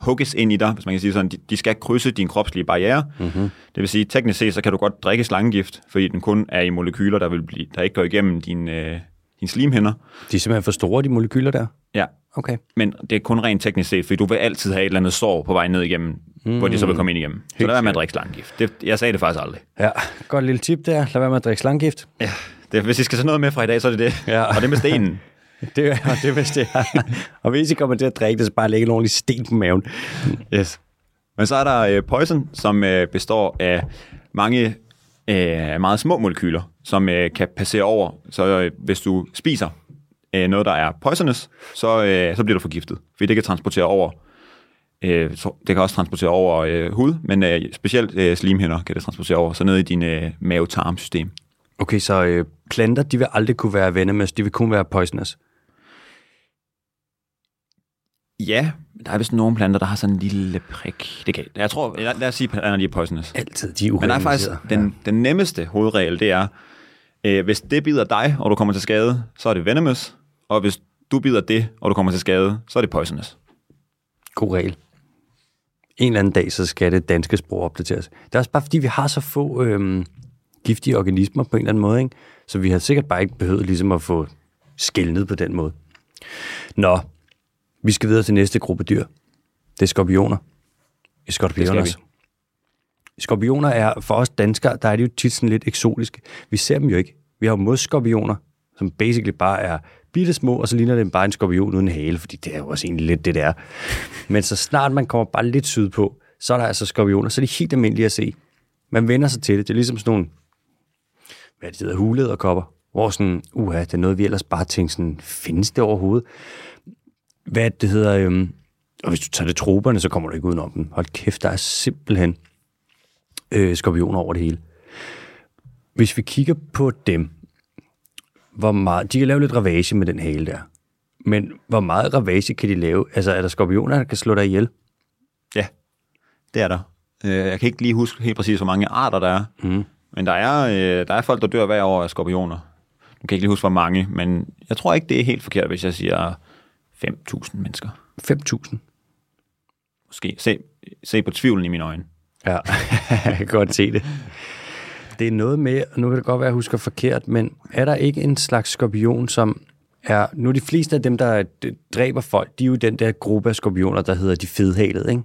hugges ind i dig, hvis man kan sige sådan. De, de skal krydse din kropslige barriere. Mm-hmm. Det vil sige, teknisk set, så kan du godt drikke slangegift, fordi den kun er i molekyler, der, vil blive, der ikke går igennem din, øh, din slimhinder. De er simpelthen for store, de molekyler der? Ja, Okay. men det er kun rent teknisk set, fordi du vil altid have et eller andet sår på vej ned igennem, mm. hvor de så vil komme ind igennem. Så lad være med at drikke slangegift. Det, jeg sagde det faktisk aldrig. Ja, godt lille tip der. Lad være med at drikke slanggift. Ja, det, hvis I skal tage noget med fra i dag, så er det det. Ja. Og det med stenen. *laughs* *laughs* Det er det, hvis *laughs* det er. og hvis I kommer til at drikke det, så bare lægge en ordentlig sten på maven. Yes. Men så er der øh, poison, som øh, består af mange øh, meget små molekyler, som øh, kan passere over. Så øh, hvis du spiser øh, noget, der er poisonous, så, øh, så bliver du forgiftet, fordi det kan transportere over. Øh, så det kan også transportere over øh, hud, men øh, specielt øh, slimhinder kan det transportere over, så ned i din øh, mave-tarmsystem. Okay, så øh, planter, de vil aldrig kunne være venomous, de vil kun være poisonous. Ja, der er vist nogle planter, der har sådan en lille prik. Det kan, jeg tror, lad, lad os sige, at de er poisonous. Altid, de er Men der er faktisk den, den nemmeste hovedregel, det er, øh, hvis det bider dig, og du kommer til skade, så er det venomous. Og hvis du bider det, og du kommer til skade, så er det poisonous. God regel. En eller anden dag, så skal det danske sprog opdateres. Det er også bare, fordi vi har så få øhm, giftige organismer på en eller anden måde, ikke? så vi har sikkert bare ikke behøvet ligesom at få skældnet på den måde. Nå, vi skal videre til næste gruppe dyr. Det er skorpioner. Skorpioner. Skorpioner er, for os danskere, der er de jo tit sådan lidt eksotiske. Vi ser dem jo ikke. Vi har jo modskorpioner, som basically bare er bitte små, og så ligner det bare en skorpion uden hale, fordi det er jo også egentlig lidt det, der. Men så snart man kommer bare lidt sydpå, så er der altså skorpioner, så er det helt almindeligt at se. Man vender sig til det. Det er ligesom sådan nogle, hvad det hedder, hulederkopper, hvor sådan, uha, det er noget, vi ellers bare tænker sådan, findes det overhovedet? Hvad det hedder, øhm, og hvis du tager det troberne, så kommer du ikke udenom dem. Hold kæft, der er simpelthen øh, skorpioner over det hele. Hvis vi kigger på dem, hvor meget, de kan lave lidt ravage med den hale der. Men hvor meget ravage kan de lave? Altså, er der skorpioner, der kan slå dig ihjel? Ja, det er der. Øh, Jeg kan ikke lige huske helt præcis, hvor mange arter der er. Mm. Men der er, øh, der er folk, der dør hver år af skorpioner. Nu kan jeg ikke lige huske, hvor mange, men jeg tror ikke, det er helt forkert, hvis jeg siger 5.000 mennesker. 5.000. Måske. Se, se på tvivlen i mine øjne. Ja, *laughs* jeg kan godt se det. Det er noget med, og nu kan det godt være, at jeg husker forkert, men er der ikke en slags skorpion, som er... Nu de fleste af dem, der dræber folk, de er jo den der gruppe af skorpioner, der hedder de fedhalede, ikke?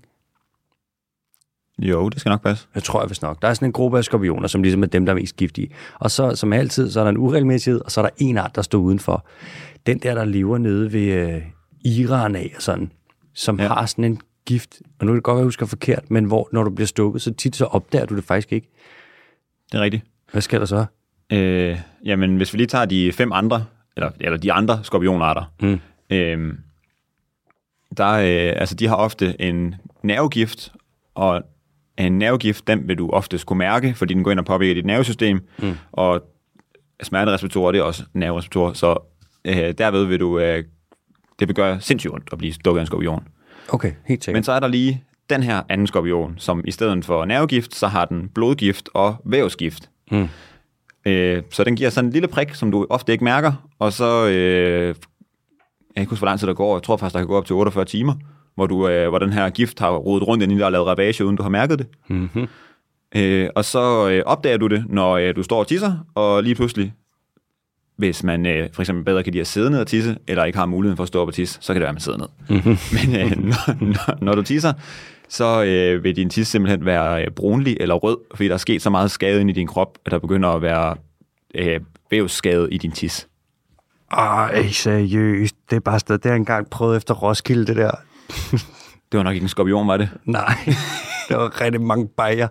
Jo, det skal nok passe. Jeg tror jeg vist nok. Der er sådan en gruppe af skorpioner, som ligesom er dem, der er mest giftige. Og så, som altid, så er der en uregelmæssighed, og så er der en art, der står udenfor. Den der, der lever nede ved øh, Iran af, og sådan, som ja. Ja. har sådan en gift, og nu kan det godt være, at jeg husker forkert, men hvor, når du bliver stukket, så tit så opdager du det faktisk ikke. Det er rigtigt. Hvad sker der så? Øh, jamen, hvis vi lige tager de fem andre, eller, eller de andre skorpionarter, Mm. øh, der, øh, altså, de har ofte en nervegift, og en nervegift, den vil du ofte kunne mærke, fordi den går ind og påvirker dit nervesystem, mm. og smertereceptorer, det er også nervereceptorer, så øh, derved vil du, øh, det vil gøre sindssygt ondt at blive stukket af en skorpion. Okay, helt sikkert. Men så er der lige den her anden skorpion, som i stedet for nervegift, så har den blodgift og vævsgift. Mm. Øh, så den giver sådan en lille prik, som du ofte ikke mærker, og så, øh, jeg kan ikke huske, hvor lang tid der går, jeg tror faktisk, der kan gå op til 48 timer, hvor, du, øh, hvor den her gift har rodet rundt ind i dig og lavet ravage, uden du har mærket det. Mm-hmm. Øh, og så øh, opdager du det, når øh, du står og tisser, og lige pludselig, hvis man øh, for eksempel bedre kan lide at sidde ned og tisse, eller ikke har muligheden for at stå op og tisse, så kan det være, at man sidder ned. Mm-hmm. *laughs* Men øh, når, når, når du tisser, så øh, vil din tis simpelthen være øh, brunlig eller rød, fordi der er sket så meget skade ind i din krop, at der begynder at være øh, vævsskade i din tis. Ej, seriøst. Det er bare stadig, det har engang prøvet efter Roskilde, det der. *laughs* Det var nok ikke en skorpion, var det? Nej, *laughs* der var rigtig mange bajer.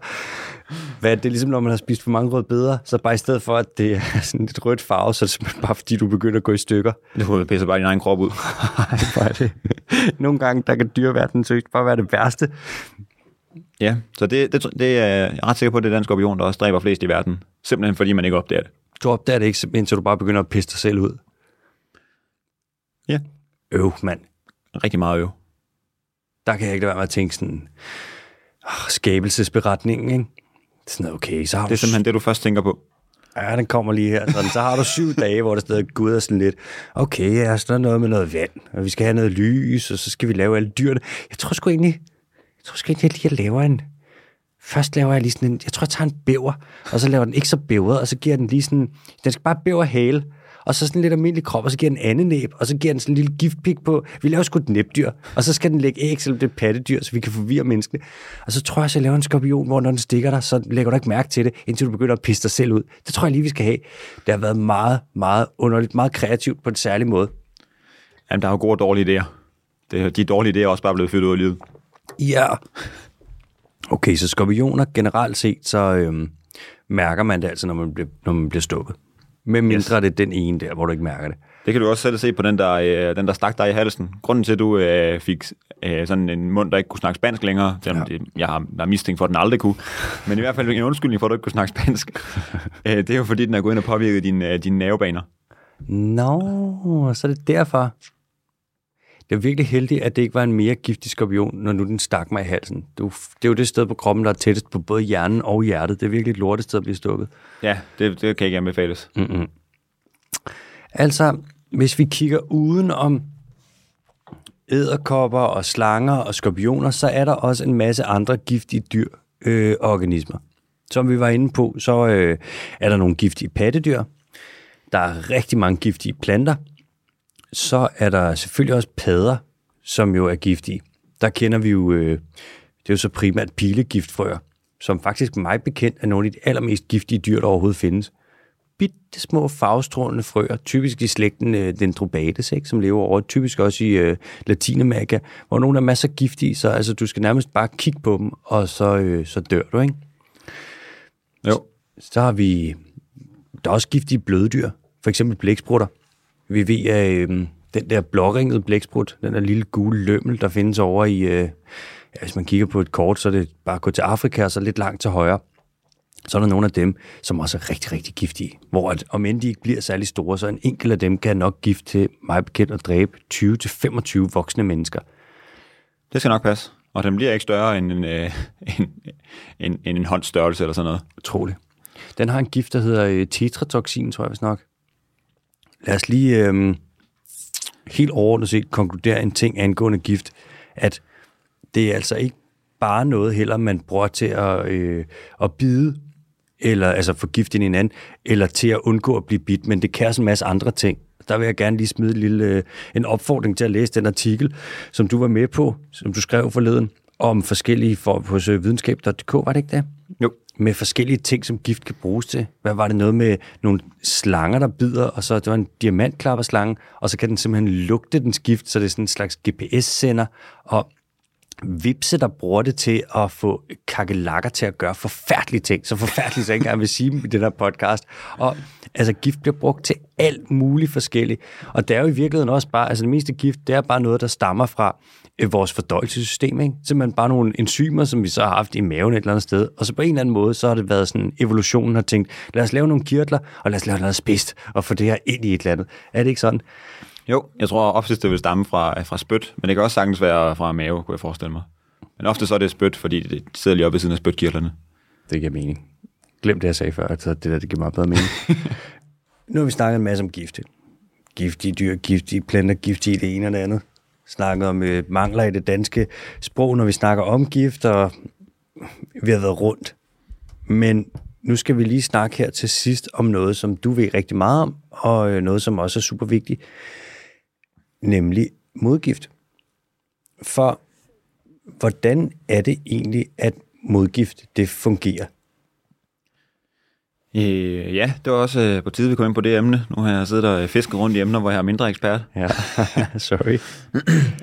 Hvad er det ligesom, når man har spist for mange røde bedre, så bare i stedet for, at det er sådan et rødt farve, så er det simpelthen bare fordi, du begynder at gå i stykker. Du pisser bare din egen krop ud. *laughs* Ej, hvor er det. Nogle gange, der kan dyreverdenen seriøst bare være det værste. Ja, så det, det, det er jeg er ret sikker på, at det er den skorpion, der også dræber flest i verden. Simpelthen fordi man ikke opdager det. Du opdager det ikke, indtil du bare begynder at pisse dig selv ud. Ja. Øv, mand. Rigtig meget jo. Der kan jeg ikke lade være med at tænke sådan, oh, skabelsesberetningen, ikke? Sådan, noget, okay, så har Det er simpelthen det, du først tænker på. Ja, den kommer lige her. Sådan. Så har du syv dage, hvor der stadig gud er sådan lidt, okay, ja, så er noget med noget vand, og vi skal have noget lys, og så skal vi lave alle dyrene. Jeg tror sgu egentlig, jeg tror sgu egentlig, jeg lige laver en, først laver jeg lige sådan en, jeg tror, jeg tager en bæver, og så laver den ikke så bævret, og så giver den lige sådan, den skal bare bæver hale, og så sådan lidt almindelig krop, og så giver den anden næb, og så giver den sådan en lille giftpik på. Vi laver sgu et næbdyr, og så skal den lægge æg, selvom det er pattedyr, så vi kan forvirre menneskene. Og så tror jeg, at jeg laver en skorpion, hvor når den stikker dig, så lægger du ikke mærke til det, indtil du begynder at pisse dig selv ud. Det tror jeg lige, vi skal have. Det har været meget, meget underligt, meget kreativt på en særlig måde. Jamen, der er jo gode og dårlige idéer. Det, de dårlige idéer er også bare blevet fyldt ud af livet. Ja. Okay, så skorpioner generelt set, så øhm, mærker man det altså, når man bliver, når man bliver stukket. Med mindre yes. det er den ene der, hvor du ikke mærker det. Det kan du også selv se på den der, øh, den der stak dig i halsen. Grunden til, at du øh, fik øh, sådan en mund, der ikke kunne snakke spansk længere, selvom ja. det, jeg har, har mistænkt for, at den aldrig kunne, men i hvert fald en undskyldning for, at du ikke kunne snakke spansk, *laughs* øh, det er jo fordi, den er gået ind og påvirket dine, øh, dine nervebaner. Nå, så er det derfor. Det er virkelig heldigt, at det ikke var en mere giftig skorpion, når nu den stak mig i halsen. Det er, jo, det sted på kroppen, der er tættest på både hjernen og hjertet. Det er virkelig et lortet sted at blive stukket. Ja, det, det kan ikke anbefales. Mm-mm. Altså, hvis vi kigger uden om æderkopper og slanger og skorpioner, så er der også en masse andre giftige dyr øh, organismer. Som vi var inde på, så øh, er der nogle giftige pattedyr. Der er rigtig mange giftige planter. Så er der selvfølgelig også padder, som jo er giftige. Der kender vi jo, øh, det er jo så primært pilegiftfrøer, som faktisk mig bekendt er nogle af de allermest giftige dyr, der overhovedet findes bitte små farvestrålende frøer, typisk i slægten øh, Dendrobates, ikke, som lever over, typisk også i øh, Latinamerika, hvor nogle er masser giftige, så altså, du skal nærmest bare kigge på dem, og så, øh, så dør du, ikke? Jo. Så, så har vi, der er også giftige bløddyr, for eksempel blæksprutter. Vi ved, at øh, den der blåringede blæksprut, den der lille gule lømmel, der findes over i, øh, ja, hvis man kigger på et kort, så er det bare at gå til Afrika, og så lidt langt til højre så er der nogle af dem, som også er rigtig, rigtig giftige. Hvor at, om end de ikke bliver særlig store, så en enkelt af dem kan nok gift til mig bekendt at dræbe 20-25 voksne mennesker. Det skal nok passe. Og den bliver ikke større end en, øh, *laughs* en, en, en, en håndstørrelse eller sådan noget. Utroligt. Den har en gift, der hedder øh, tetratoxin, tror jeg vist nok. Lad os lige øh, helt overordnet set konkludere en ting angående gift, at det er altså ikke bare noget heller, man bruger til at, øh, at bide eller altså forgifte hinanden, eller til at undgå at blive bidt, men det kan også en masse andre ting. Der vil jeg gerne lige smide en, lille, øh, en opfordring til at læse den artikel, som du var med på, som du skrev forleden, om forskellige for, på øh, videnskab.dk, var det ikke det? Jo. Med forskellige ting, som gift kan bruges til. Hvad var det noget med nogle slanger, der bider, og så det var en diamantklapperslange, og så kan den simpelthen lugte dens gift, så det er sådan en slags GPS-sender, og vipse, der bruger det til at få kakelakker til at gøre forfærdelige ting. Så forfærdeligt, så jeg ikke engang vil sige dem i den her podcast. Og altså, gift bliver brugt til alt muligt forskelligt. Og det er jo i virkeligheden også bare, altså det meste gift, det er bare noget, der stammer fra øh, vores fordøjelsessystem. Ikke? Simpelthen bare nogle enzymer, som vi så har haft i maven et eller andet sted. Og så på en eller anden måde, så har det været sådan, evolutionen har tænkt, lad os lave nogle kirtler, og lad os lave noget spidst, og få det her ind i et eller andet. Er det ikke sådan? Jo, jeg tror oftest, det vil stamme fra, fra spyt, men det kan også sagtens være fra mave, kunne jeg forestille mig. Men ofte så er det spyt, fordi det sidder lige oppe ved siden af spytkirtlerne. Det giver mening. Glem det, jeg sagde før, så det der, det giver meget bedre mening. *laughs* nu har vi snakket en masse om gifte. Giftige dyr, giftige planter, giftige det ene og det andet. Snakket om øh, mangler i det danske sprog, når vi snakker om gift, og vi har været rundt. Men nu skal vi lige snakke her til sidst om noget, som du ved rigtig meget om, og øh, noget, som også er super vigtigt, nemlig modgift. For hvordan er det egentlig, at modgift det fungerer? Øh, ja, det var også øh, på tide, vi kom ind på det emne. Nu har jeg siddet og fisket rundt i emner, hvor jeg er mindre ekspert. Ja, *laughs* sorry.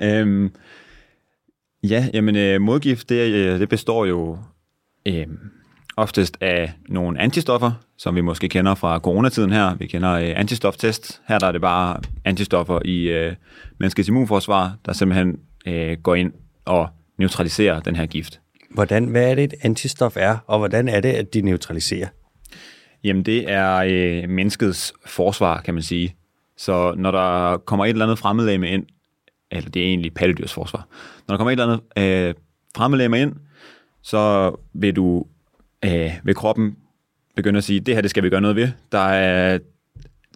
*clears throat* øhm, ja, jamen øh, modgift, det, øh, det består jo øh, oftest af nogle antistoffer, som vi måske kender fra coronatiden her. Vi kender øh, antistoftest. Her der er det bare antistoffer i øh, menneskets immunforsvar, der simpelthen øh, går ind og neutraliserer den her gift. Hvordan, hvad er det, et antistof er, og hvordan er det, at de neutraliserer? Jamen, det er øh, menneskets forsvar, kan man sige. Så når der kommer et eller andet fremmedlæme ind, eller det er egentlig pattedyrs forsvar, når der kommer et eller andet øh, fremmedlæme ind, så vil du øh, vil kroppen begynde at sige, det her det skal vi gøre noget ved. Der er,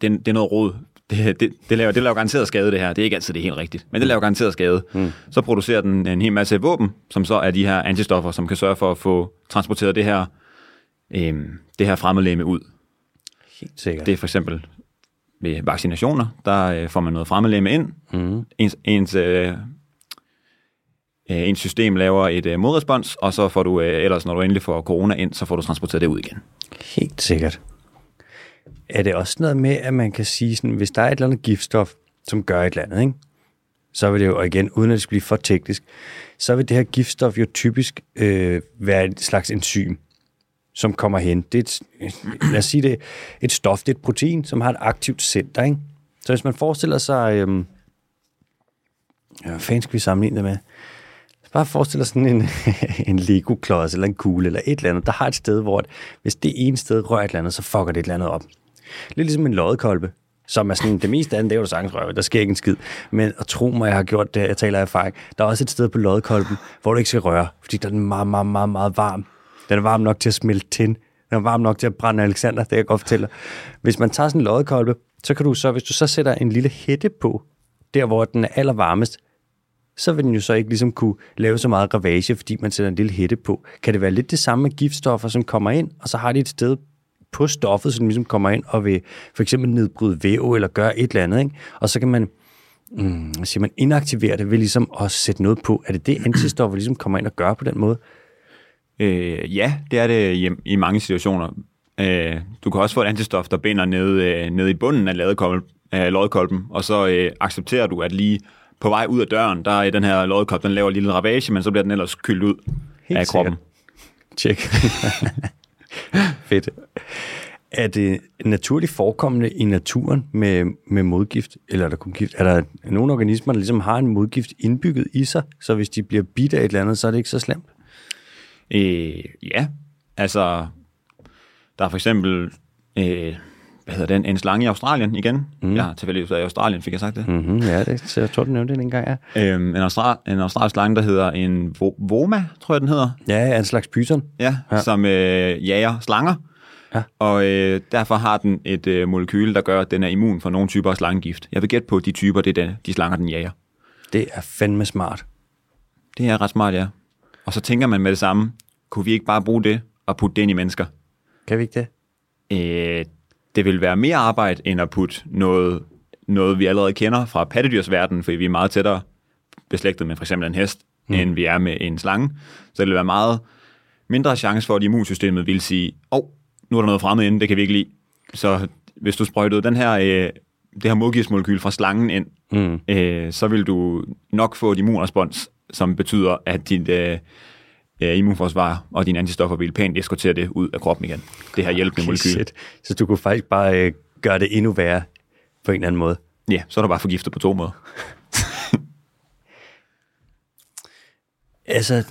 det, det er noget råd. Det, det, det, laver, det laver garanteret skade, det her. Det er ikke altid det helt rigtigt, men det laver garanteret skade. Mm. Så producerer den en hel masse våben, som så er de her antistoffer, som kan sørge for at få transporteret det her, øh, det her fremmedlæme ud. Helt sikkert. Det er for eksempel ved vaccinationer, der øh, får man noget fremmedlæme ind. Mm. Ens, ens, øh, øh, ens system laver et øh, modrespons, og så får du, øh, ellers når du endelig får corona ind, så får du transporteret det ud igen. Helt sikkert. Er det også noget med, at man kan sige, sådan, hvis der er et eller andet giftstof, som gør et eller andet, ikke? så vil det jo, og igen, uden at det skal blive for teknisk, så vil det her giftstof jo typisk øh, være et slags enzym, som kommer hen. Det er et, lad os sige det, et stof, det er et protein, som har et aktivt center. Ikke? Så hvis man forestiller sig, øh, ja, hvad fanden skal vi sammenligne det med? Bare forestil dig sådan en, *laughs* en Lego-klods eller en kugle eller et eller andet, der har et sted, hvor at, hvis det ene sted rører et eller andet, så fucker det et eller andet op. Lidt ligesom en loddekolbe, som er sådan, det meste andet, det er jo sagtens røve, der sker ikke en skid. Men at tro mig, jeg har gjort det, jeg taler af erfaring, der er også et sted på loddekolben, hvor du ikke skal røre, fordi der er den meget, meget, meget, meget varm. Den er varm nok til at smelte tin. Den er varm nok til at brænde Alexander, det kan jeg godt fortælle dig. Hvis man tager sådan en loddekolbe, så kan du så, hvis du så sætter en lille hætte på, der hvor den er allervarmest, så vil den jo så ikke ligesom kunne lave så meget ravage, fordi man sætter en lille hætte på. Kan det være lidt det samme med giftstoffer, som kommer ind, og så har de et sted på stoffet, som ligesom kommer ind og vil for eksempel nedbryde væv eller gøre et eller andet, ikke? og så kan man, mm, siger man inaktivere det ved ligesom at sætte noget på. Er det det, antistoffer ligesom kommer ind og gør på den måde? Øh, ja, det er det i, i mange situationer. Øh, du kan også få et antistof, der binder nede, øh, nede i bunden af loddekolben, og så øh, accepterer du, at lige på vej ud af døren, der er den her loddekolb, den laver en lille ravage, men så bliver den ellers kyldt ud Helt af kroppen. Tjek. *laughs* Fedt. Er det naturligt forekommende i naturen med, med modgift, eller er der kun gift? Er der nogle organismer, der ligesom har en modgift indbygget i sig, så hvis de bliver bidt af et eller andet, så er det ikke så slemt? Øh, ja, altså, der er for eksempel, øh, hvad hedder den, en slange i Australien igen. Mm. Jeg har tilfældigvis været i Australien, fik jeg sagt det. Mm-hmm, ja, det, så jeg tror, du nævnte det en gang, ja. Øhm, en, austral, en australsk slange, der hedder en vo- Voma, tror jeg, den hedder. Ja, en slags python. Ja, ja. som øh, jager slanger. Ja. Og øh, derfor har den et øh, molekyle, der gør, at den er immun for nogle typer af slangegift. Jeg vil gætte på, de typer, det er den, de slanger, den jager. Det er fandme smart. Det er ret smart, ja. Og så tænker man med det samme, kunne vi ikke bare bruge det og putte det ind i mennesker? Kan vi ikke det? Øh, det vil være mere arbejde, end at putte noget, noget vi allerede kender fra pattedyrsverdenen, fordi vi er meget tættere beslægtet med for eksempel en hest, mm. end vi er med en slange. Så det vil være meget mindre chance for, at immunsystemet vil sige, åh, oh, nu er der noget fremmed inde, det kan vi ikke lide. Så hvis du sprøjtede den her, øh, det her modgiftsmolekyl fra slangen ind, Mm. øh, så vil du nok få et immunrespons, som betyder, at dit øh, øh, immunforsvar og dine antistoffer vil pænt eskortere det ud af kroppen igen. Det her hjælpende Okay, molekyl. shit. Så du kunne faktisk bare øh, gøre det endnu værre på en eller anden måde. Ja, så er du bare forgiftet på to måder. *laughs* Altså,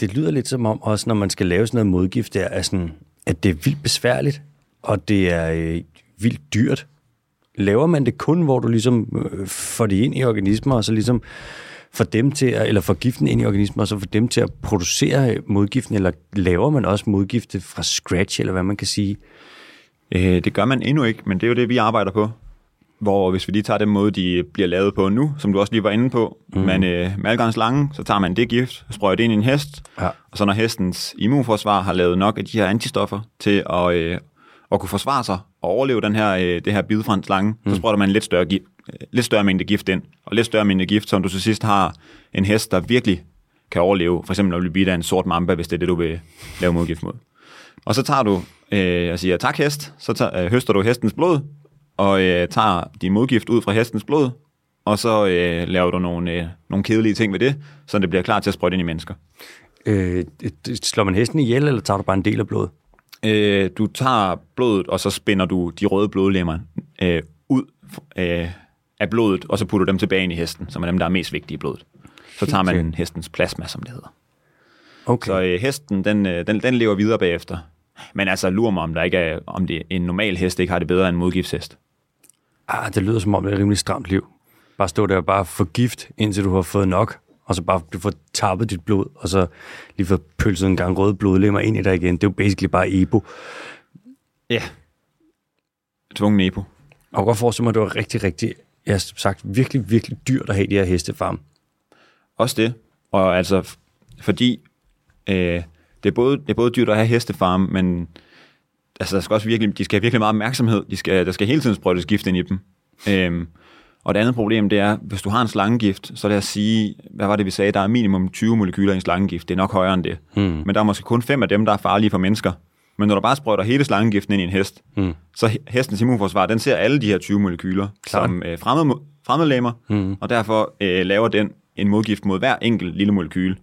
det lyder lidt som om, også når man skal lave sådan noget modgift, der, er sådan, at det er vildt besværligt, og det er øh, vildt dyrt. Laver man det kun, hvor du ligesom øh, får det ind i organismer, og så ligesom får dem til at, eller får giften ind i organismer, og så får dem til at producere modgiften, eller laver man også modgifte fra scratch, eller hvad man kan sige? Øh, det gør man endnu ikke, men det er jo det, vi arbejder på. Hvor hvis vi lige tager den måde, de bliver lavet på nu, som du også lige var inde på, mm. man øh, slange, så tager man det gift, sprøjter det ind i en hest, Ja. og så når hestens immunforsvar har lavet nok af de her antistoffer til at, øh, at kunne forsvare sig og overleve den her, øh, det her bid fra en slange, mm. så sprøjter man en lidt større, gi- øh, lidt større mængde gift ind, og lidt større mængde gift, som du til sidst har en hest, der virkelig kan overleve, for eksempel når du bliver af en sort mamba, hvis det er det, du vil lave modgift mod. Og så tager du øh, og siger, tak hest, så tager, øh, høster du hestens blod, og øh, tager din modgift ud fra hestens blod, og så øh, laver du nogle, øh, nogle kedelige ting ved det, så det bliver klar til at sprøjte ind i mennesker. Øh, slår man hesten ihjel, eller tager du bare en del af blodet? Øh, du tager blodet, og så spænder du de røde blodlemmer øh, ud øh, af blodet, og så putter du dem tilbage ind i hesten, som er dem, der er mest vigtige i blodet. Så tager man hestens plasma, som det hedder. Okay. Så øh, hesten, den, øh, den, den lever videre bagefter. Men altså, lurer mig, om, der ikke er, om det, en normal hest ikke har det bedre end en modgiftshest. Ah, det lyder som om, det er et rimelig stramt liv. Bare stå der og bare få gift, indtil du har fået nok, og så bare du får tappet dit blod, og så lige få pølset en gang røde blodlemmer ind i dig igen. Det er jo basically bare ebo. Ja. Tvungen Nepo. Og jeg kan godt forestille mig, at det var rigtig, rigtig, jeg har sagt, virkelig, virkelig dyrt at have de her hestefarm. Også det. Og altså, fordi øh, det, er både, det er både dyrt at have hestefarme, men altså, der skal også virkelig, de skal have virkelig meget opmærksomhed. De skal, der skal hele tiden sprøjtes gift ind i dem. Øhm, og det andet problem, det er, hvis du har en slangegift, så lad os sige, hvad var det, vi sagde, der er minimum 20 molekyler i en slangegift. Det er nok højere end det. Hmm. Men der er måske kun fem af dem, der er farlige for mennesker. Men når du bare sprøjter hele slangegiften ind i en hest, Hmm. så he- hestens immunforsvar, den ser alle de her 20 molekyler Klart. som øh, fremmede, fremmedlemmer, Hmm. og derfor øh, laver den en modgift mod hver enkelt lille molekyle.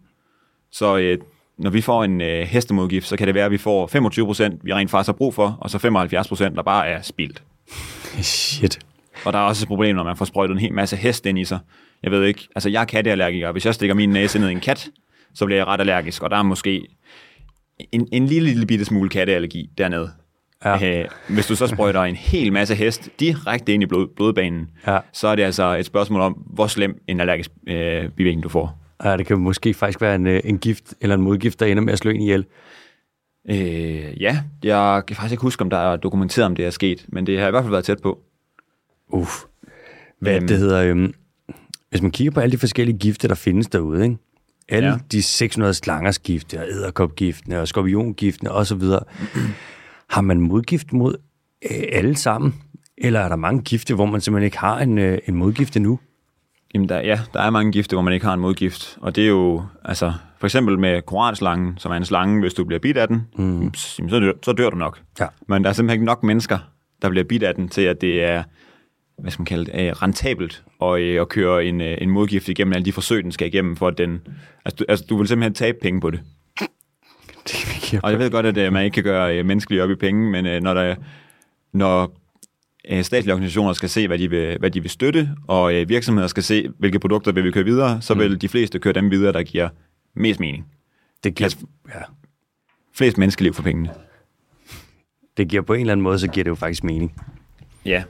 Så øh, når vi får en øh, hestemodgift, så kan det være, at vi får 25 procent, vi rent faktisk har brug for, og så 75 procent, der bare er spildt. Shit. Og der er også et problem, når man får sprøjtet en hel masse hest ind i sig. Jeg ved ikke, altså jeg er katteallergiker, hvis jeg stikker min næse ned i en kat, så bliver jeg ret allergisk, og der er måske en, en lille, lille bitte smule katteallergi dernede. Ja. Øh, hvis du så sprøjter en hel masse hest direkte ind i blod, blodbanen, Ja. så er det altså et spørgsmål om, hvor slem en allergisk øh, bivirkning du får. Ja, det kan måske faktisk være en, øh, en gift eller en modgift, der ender med at slå en ihjel. Øh, ja, jeg kan faktisk ikke huske, om der er dokumenteret, om det er sket, men det har i hvert fald været tæt på. Uff. Hvad Øhm. det hedder, øhm, hvis man kigger på alle de forskellige gifte, der findes derude, ikke? Alle Ja. de 600 slangers gifte, og æderkopgiftene, og skorpiongiftene osv., har man modgift mod øh, alle sammen? Eller er der mange gifte, hvor man simpelthen ikke har en, øh, en modgift endnu? Jamen, der, ja, der er mange gifte, hvor man ikke har en modgift. Og det er jo, altså, for eksempel med koranslangen, som er en slange, hvis du bliver bidt af den, mm. så, så, dør, så dør du nok. Ja. Men der er simpelthen ikke nok mennesker, der bliver bidt af den, til at det er, hvad skal man kalde det, øh, rentabelt at, øh, at køre en, øh, en modgift igennem alle de forsøg, den skal igennem, for at den, altså, du, altså, du vil simpelthen tabe penge på det. *laughs* Det Og jeg ved godt, at øh, man ikke kan gøre øh, menneskelige op i penge, men øh, når, der, når øh, statslige organisationer skal se, hvad de vil, hvad de vil støtte, og øh, virksomheder skal se, hvilke produkter vil vi køre videre, så vil de fleste køre dem videre, der giver mest mening. det, giver, Altså- ja, Flest menneskeliv for pengene. det giver på en eller anden måde, så giver det jo faktisk mening. Ja.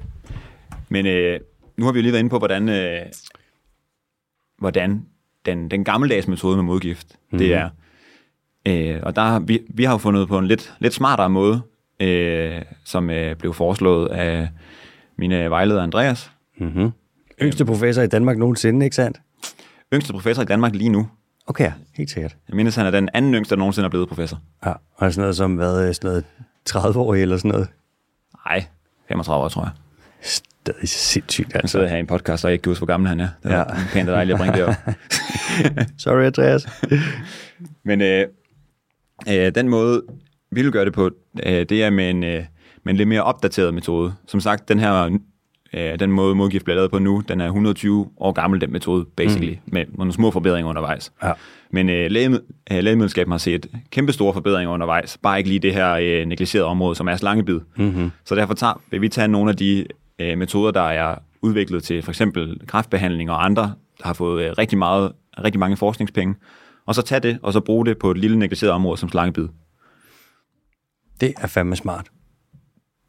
Men øh, nu har vi jo lige været inde på, hvordan, øh, hvordan den, den gammeldags metode med modgift, mm. det er. Øh, og der vi, vi har jo fundet på en lidt, lidt smartere måde, øh, som øh, blev foreslået af mine vejleder Andreas. Mm-hmm. Yngste professor i Danmark nogensinde, ikke sandt? Yngste professor i Danmark lige nu. Okay, helt sikkert. Jeg mindes, han er den anden yngste, der nogensinde er blevet professor. Ja, og sådan noget som, øh, sådan noget 30 år eller sådan noget. Nej, 35 år, tror jeg. Stadig sindssygt, Han altså. sidder her i en podcast, og jeg ikke huske, hvor gammel han er. Det er Ja. ja. pænt og dejligt at bringe det op. *laughs* Sorry, Andreas. *laughs* Men øh, øh, den måde, vi vil gøre det på, øh, det er med en, øh, med en lidt mere opdateret metode. Som sagt, den her øh, den måde, modgift bliver lavet på nu, den er 120 år gammel, den metode, basically, mm. med nogle små forbedringer undervejs. Ja. Men øh, lægemiddel, øh, lægemiddelskaben har set kæmpe store forbedringer undervejs, bare ikke lige det her øh, negligerede område, som er slangebid. Mm-hmm. Så derfor tager, vil vi tage nogle af de øh, metoder, der er udviklet til for eksempel kræftbehandling og andre, der har fået øh, rigtig, meget, rigtig mange forskningspenge, og så tage det, og så bruge det på et lille negligeret område som slangebid. Det er fandme smart.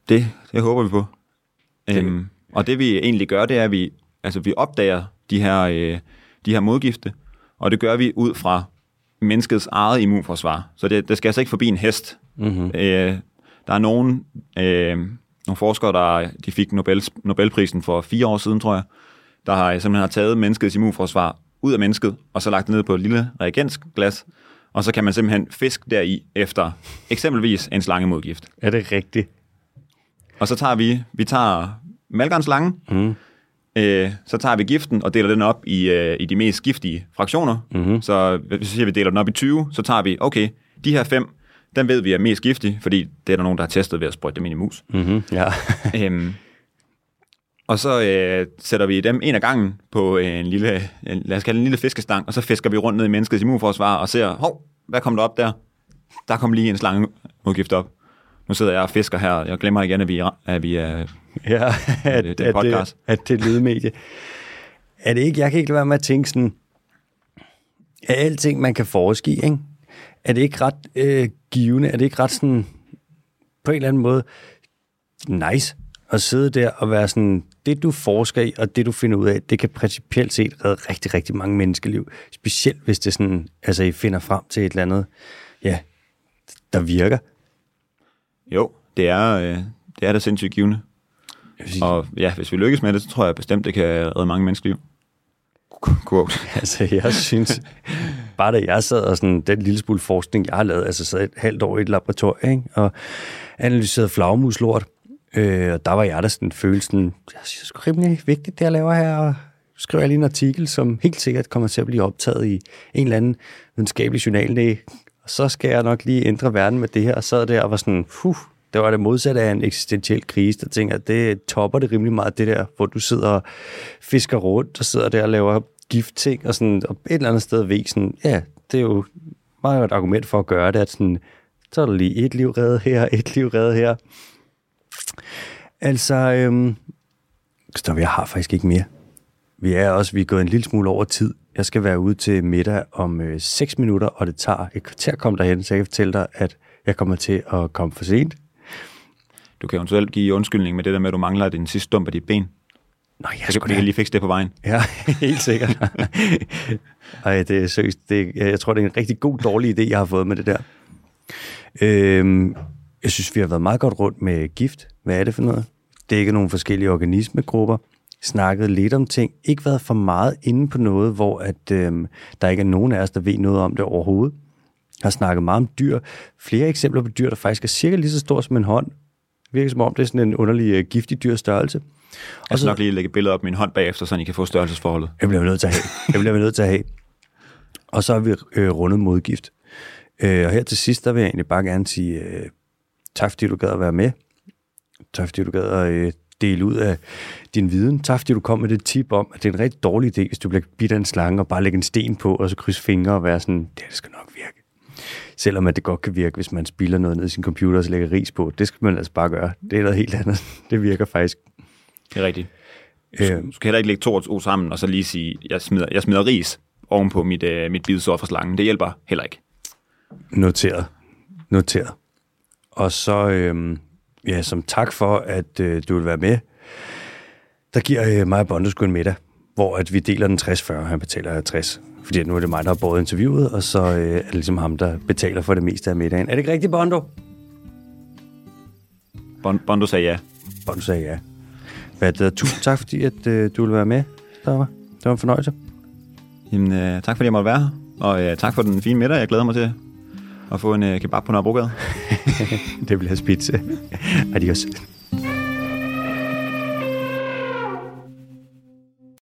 Det, det håber vi på. Øhm, og det vi egentlig gør, det er, at vi, altså, vi opdager de her, øh, de her modgifte, og det gør vi ud fra menneskets eget immunforsvar. Så det, det skal altså ikke forbi en hest. Mm-hmm. Øh, der er nogen, øh, nogle forskere, der de fik Nobel, Nobelprisen for fire år siden, tror jeg, der har simpelthen har taget menneskets immunforsvar ud af mennesket, og så lagt det ned på et lille reagensglas, og så kan man simpelthen fiske deri efter eksempelvis en slangemodgift. Er det rigtigt? Og så tager vi, vi tager malkernslange, Mm. øh, så tager vi giften og deler den op i, øh, i de mest giftige fraktioner. Mhm. Så hvis vi siger, at vi deler den op i 20, så tager vi, okay, de her fem, den ved vi er mest giftige, fordi det er der nogen, der har testet ved at sprøjte dem ind i mus. Mm-hmm. Ja. *laughs* øhm, og så øh, sætter vi dem en af gangen på en lille, en, lad os kalde det en lille fiskestang, og så fisker vi rundt ned i menneskets immunforsvar og ser, hov, hvad kom der op der? Der kom lige en slange modgift op. Nu sidder jeg og fisker her. Jeg glemmer igen, at vi, er- at vi er... Ja, at, det *laughs* er at, podcast. det, at det er lydmedie. Er det ikke, jeg kan ikke lade være med at tænke sådan, er alting, man kan forske i, ikke? Er det ikke ret øh, givende, er det ikke ret sådan, på en eller anden måde, nice at sidde der og være sådan, det du forsker i, og det du finder ud af, det kan principielt set redde rigtig, rigtig mange menneskeliv. Specielt hvis det sådan, altså I finder frem til et eller andet, ja, der virker. Jo, det er, øh, det er da sindssygt givende. Sige, Og ja, hvis vi lykkes med det, så tror jeg bestemt, det kan redde mange menneskeliv. Quote. *laughs* Altså, jeg synes, bare da jeg sad og sådan, den lille smule forskning, jeg har lavet, altså sad et halvt år i et laboratorium, ikke? og analyserede flagmuslort, øh, og der var jeg der sådan følelsen, jeg synes, det er rimelig vigtigt, det jeg laver her, og skriver jeg lige en artikel, som helt sikkert kommer til at blive optaget i en eller anden videnskabelig journal, og så skal jeg nok lige ændre verden med det her, og sad der og var sådan, puh, det var det modsatte af en eksistentiel krise, der tænker, at det topper det rimelig meget, det der, hvor du sidder og fisker rundt, og sidder der og laver giftting, og, sådan, og et eller andet sted ved sådan, ja, det er jo meget godt argument for at gøre det, at sådan, så er der lige et liv reddet her, et liv reddet her. Altså, øhm, stop, jeg har faktisk ikke mere. Vi er også, vi er gået en lille smule over tid. Jeg skal være ude til middag om øh, 6 minutter, og det tager et kvarter at komme derhen, så jeg kan fortælle dig, at jeg kommer til at komme for sent. Du kan eventuelt give undskyldning med det der med, at du mangler din sidste stump af dit ben. Nå, jeg Så skulle kan lige fikse det på vejen. *laughs* Ja, helt sikkert. *laughs* Ej, det er seriøst. Det, jeg jeg tror, det er en rigtig god, dårlig idé, jeg har fået med det der. Øhm, jeg synes, vi har været meget godt rundt med gift. Hvad er det for noget? Dækket nogle forskellige organismegrupper. Snakket lidt om ting. Ikke været for meget inde på noget, hvor at, øhm, der ikke er nogen af os, der ved noget om det overhovedet. Har snakket meget om dyr. Flere eksempler på dyr, der faktisk er cirka lige så store som en hånd. Virker som om, det er sådan en underlig øh, giftig dyr størrelse. Jeg skal nok lige lægge billeder op af min hånd bagefter, så I kan få størrelsesforholdet. Jeg bliver vi nødt til at have. Jeg bliver vi nødt til at have. Og så har vi øh, rundet modgift. Øh, og her til sidst, der vil jeg egentlig bare gerne sige øh, tak, fordi du gad at være med. Tak, fordi du gad at øh, dele ud af din viden. Tak, fordi du kom med det tip om, at det er en rigtig dårlig idé, hvis du bliver bidt af en slange og bare lægge en sten på, og så krydse fingre og være sådan, det, det skal nok virke. Selvom at det godt kan virke, hvis man spiller noget ned i sin computer og så lægger ris på. Det skal man altså bare gøre. Det er noget helt andet. *laughs* Det virker faktisk. Det er rigtigt. Øh, Du skal heller ikke lægge to og to sammen, og så lige sige, jeg smider, jeg smider ris oven på mit, øh, mit bidsår fra slangen. Det hjælper heller ikke. Noteret. Noteret. Og så, øhm, ja, som tak for, at øh, du vil være med, der giver øh, mig og Bondo sgu en middag, hvor at vi deler den 60-40, han betaler 60. Fordi nu er det mig, der har båret interviewet, og så øh, er det ligesom ham, der betaler for det meste af middagen. Er det ikke rigtigt, Bondo? Bon- Bondo sagde ja. Bondo sagde ja. Hvad, øh, tusind tak, fordi at, øh, du vil være med, Stoffer. Det var en fornøjelse. Jamen, øh, tak fordi jeg måtte være her. Og øh, tak for den fine middag. Jeg glæder mig til at få en øh, kebab på Nørrebrogade. *laughs* det bliver spidse. Adios.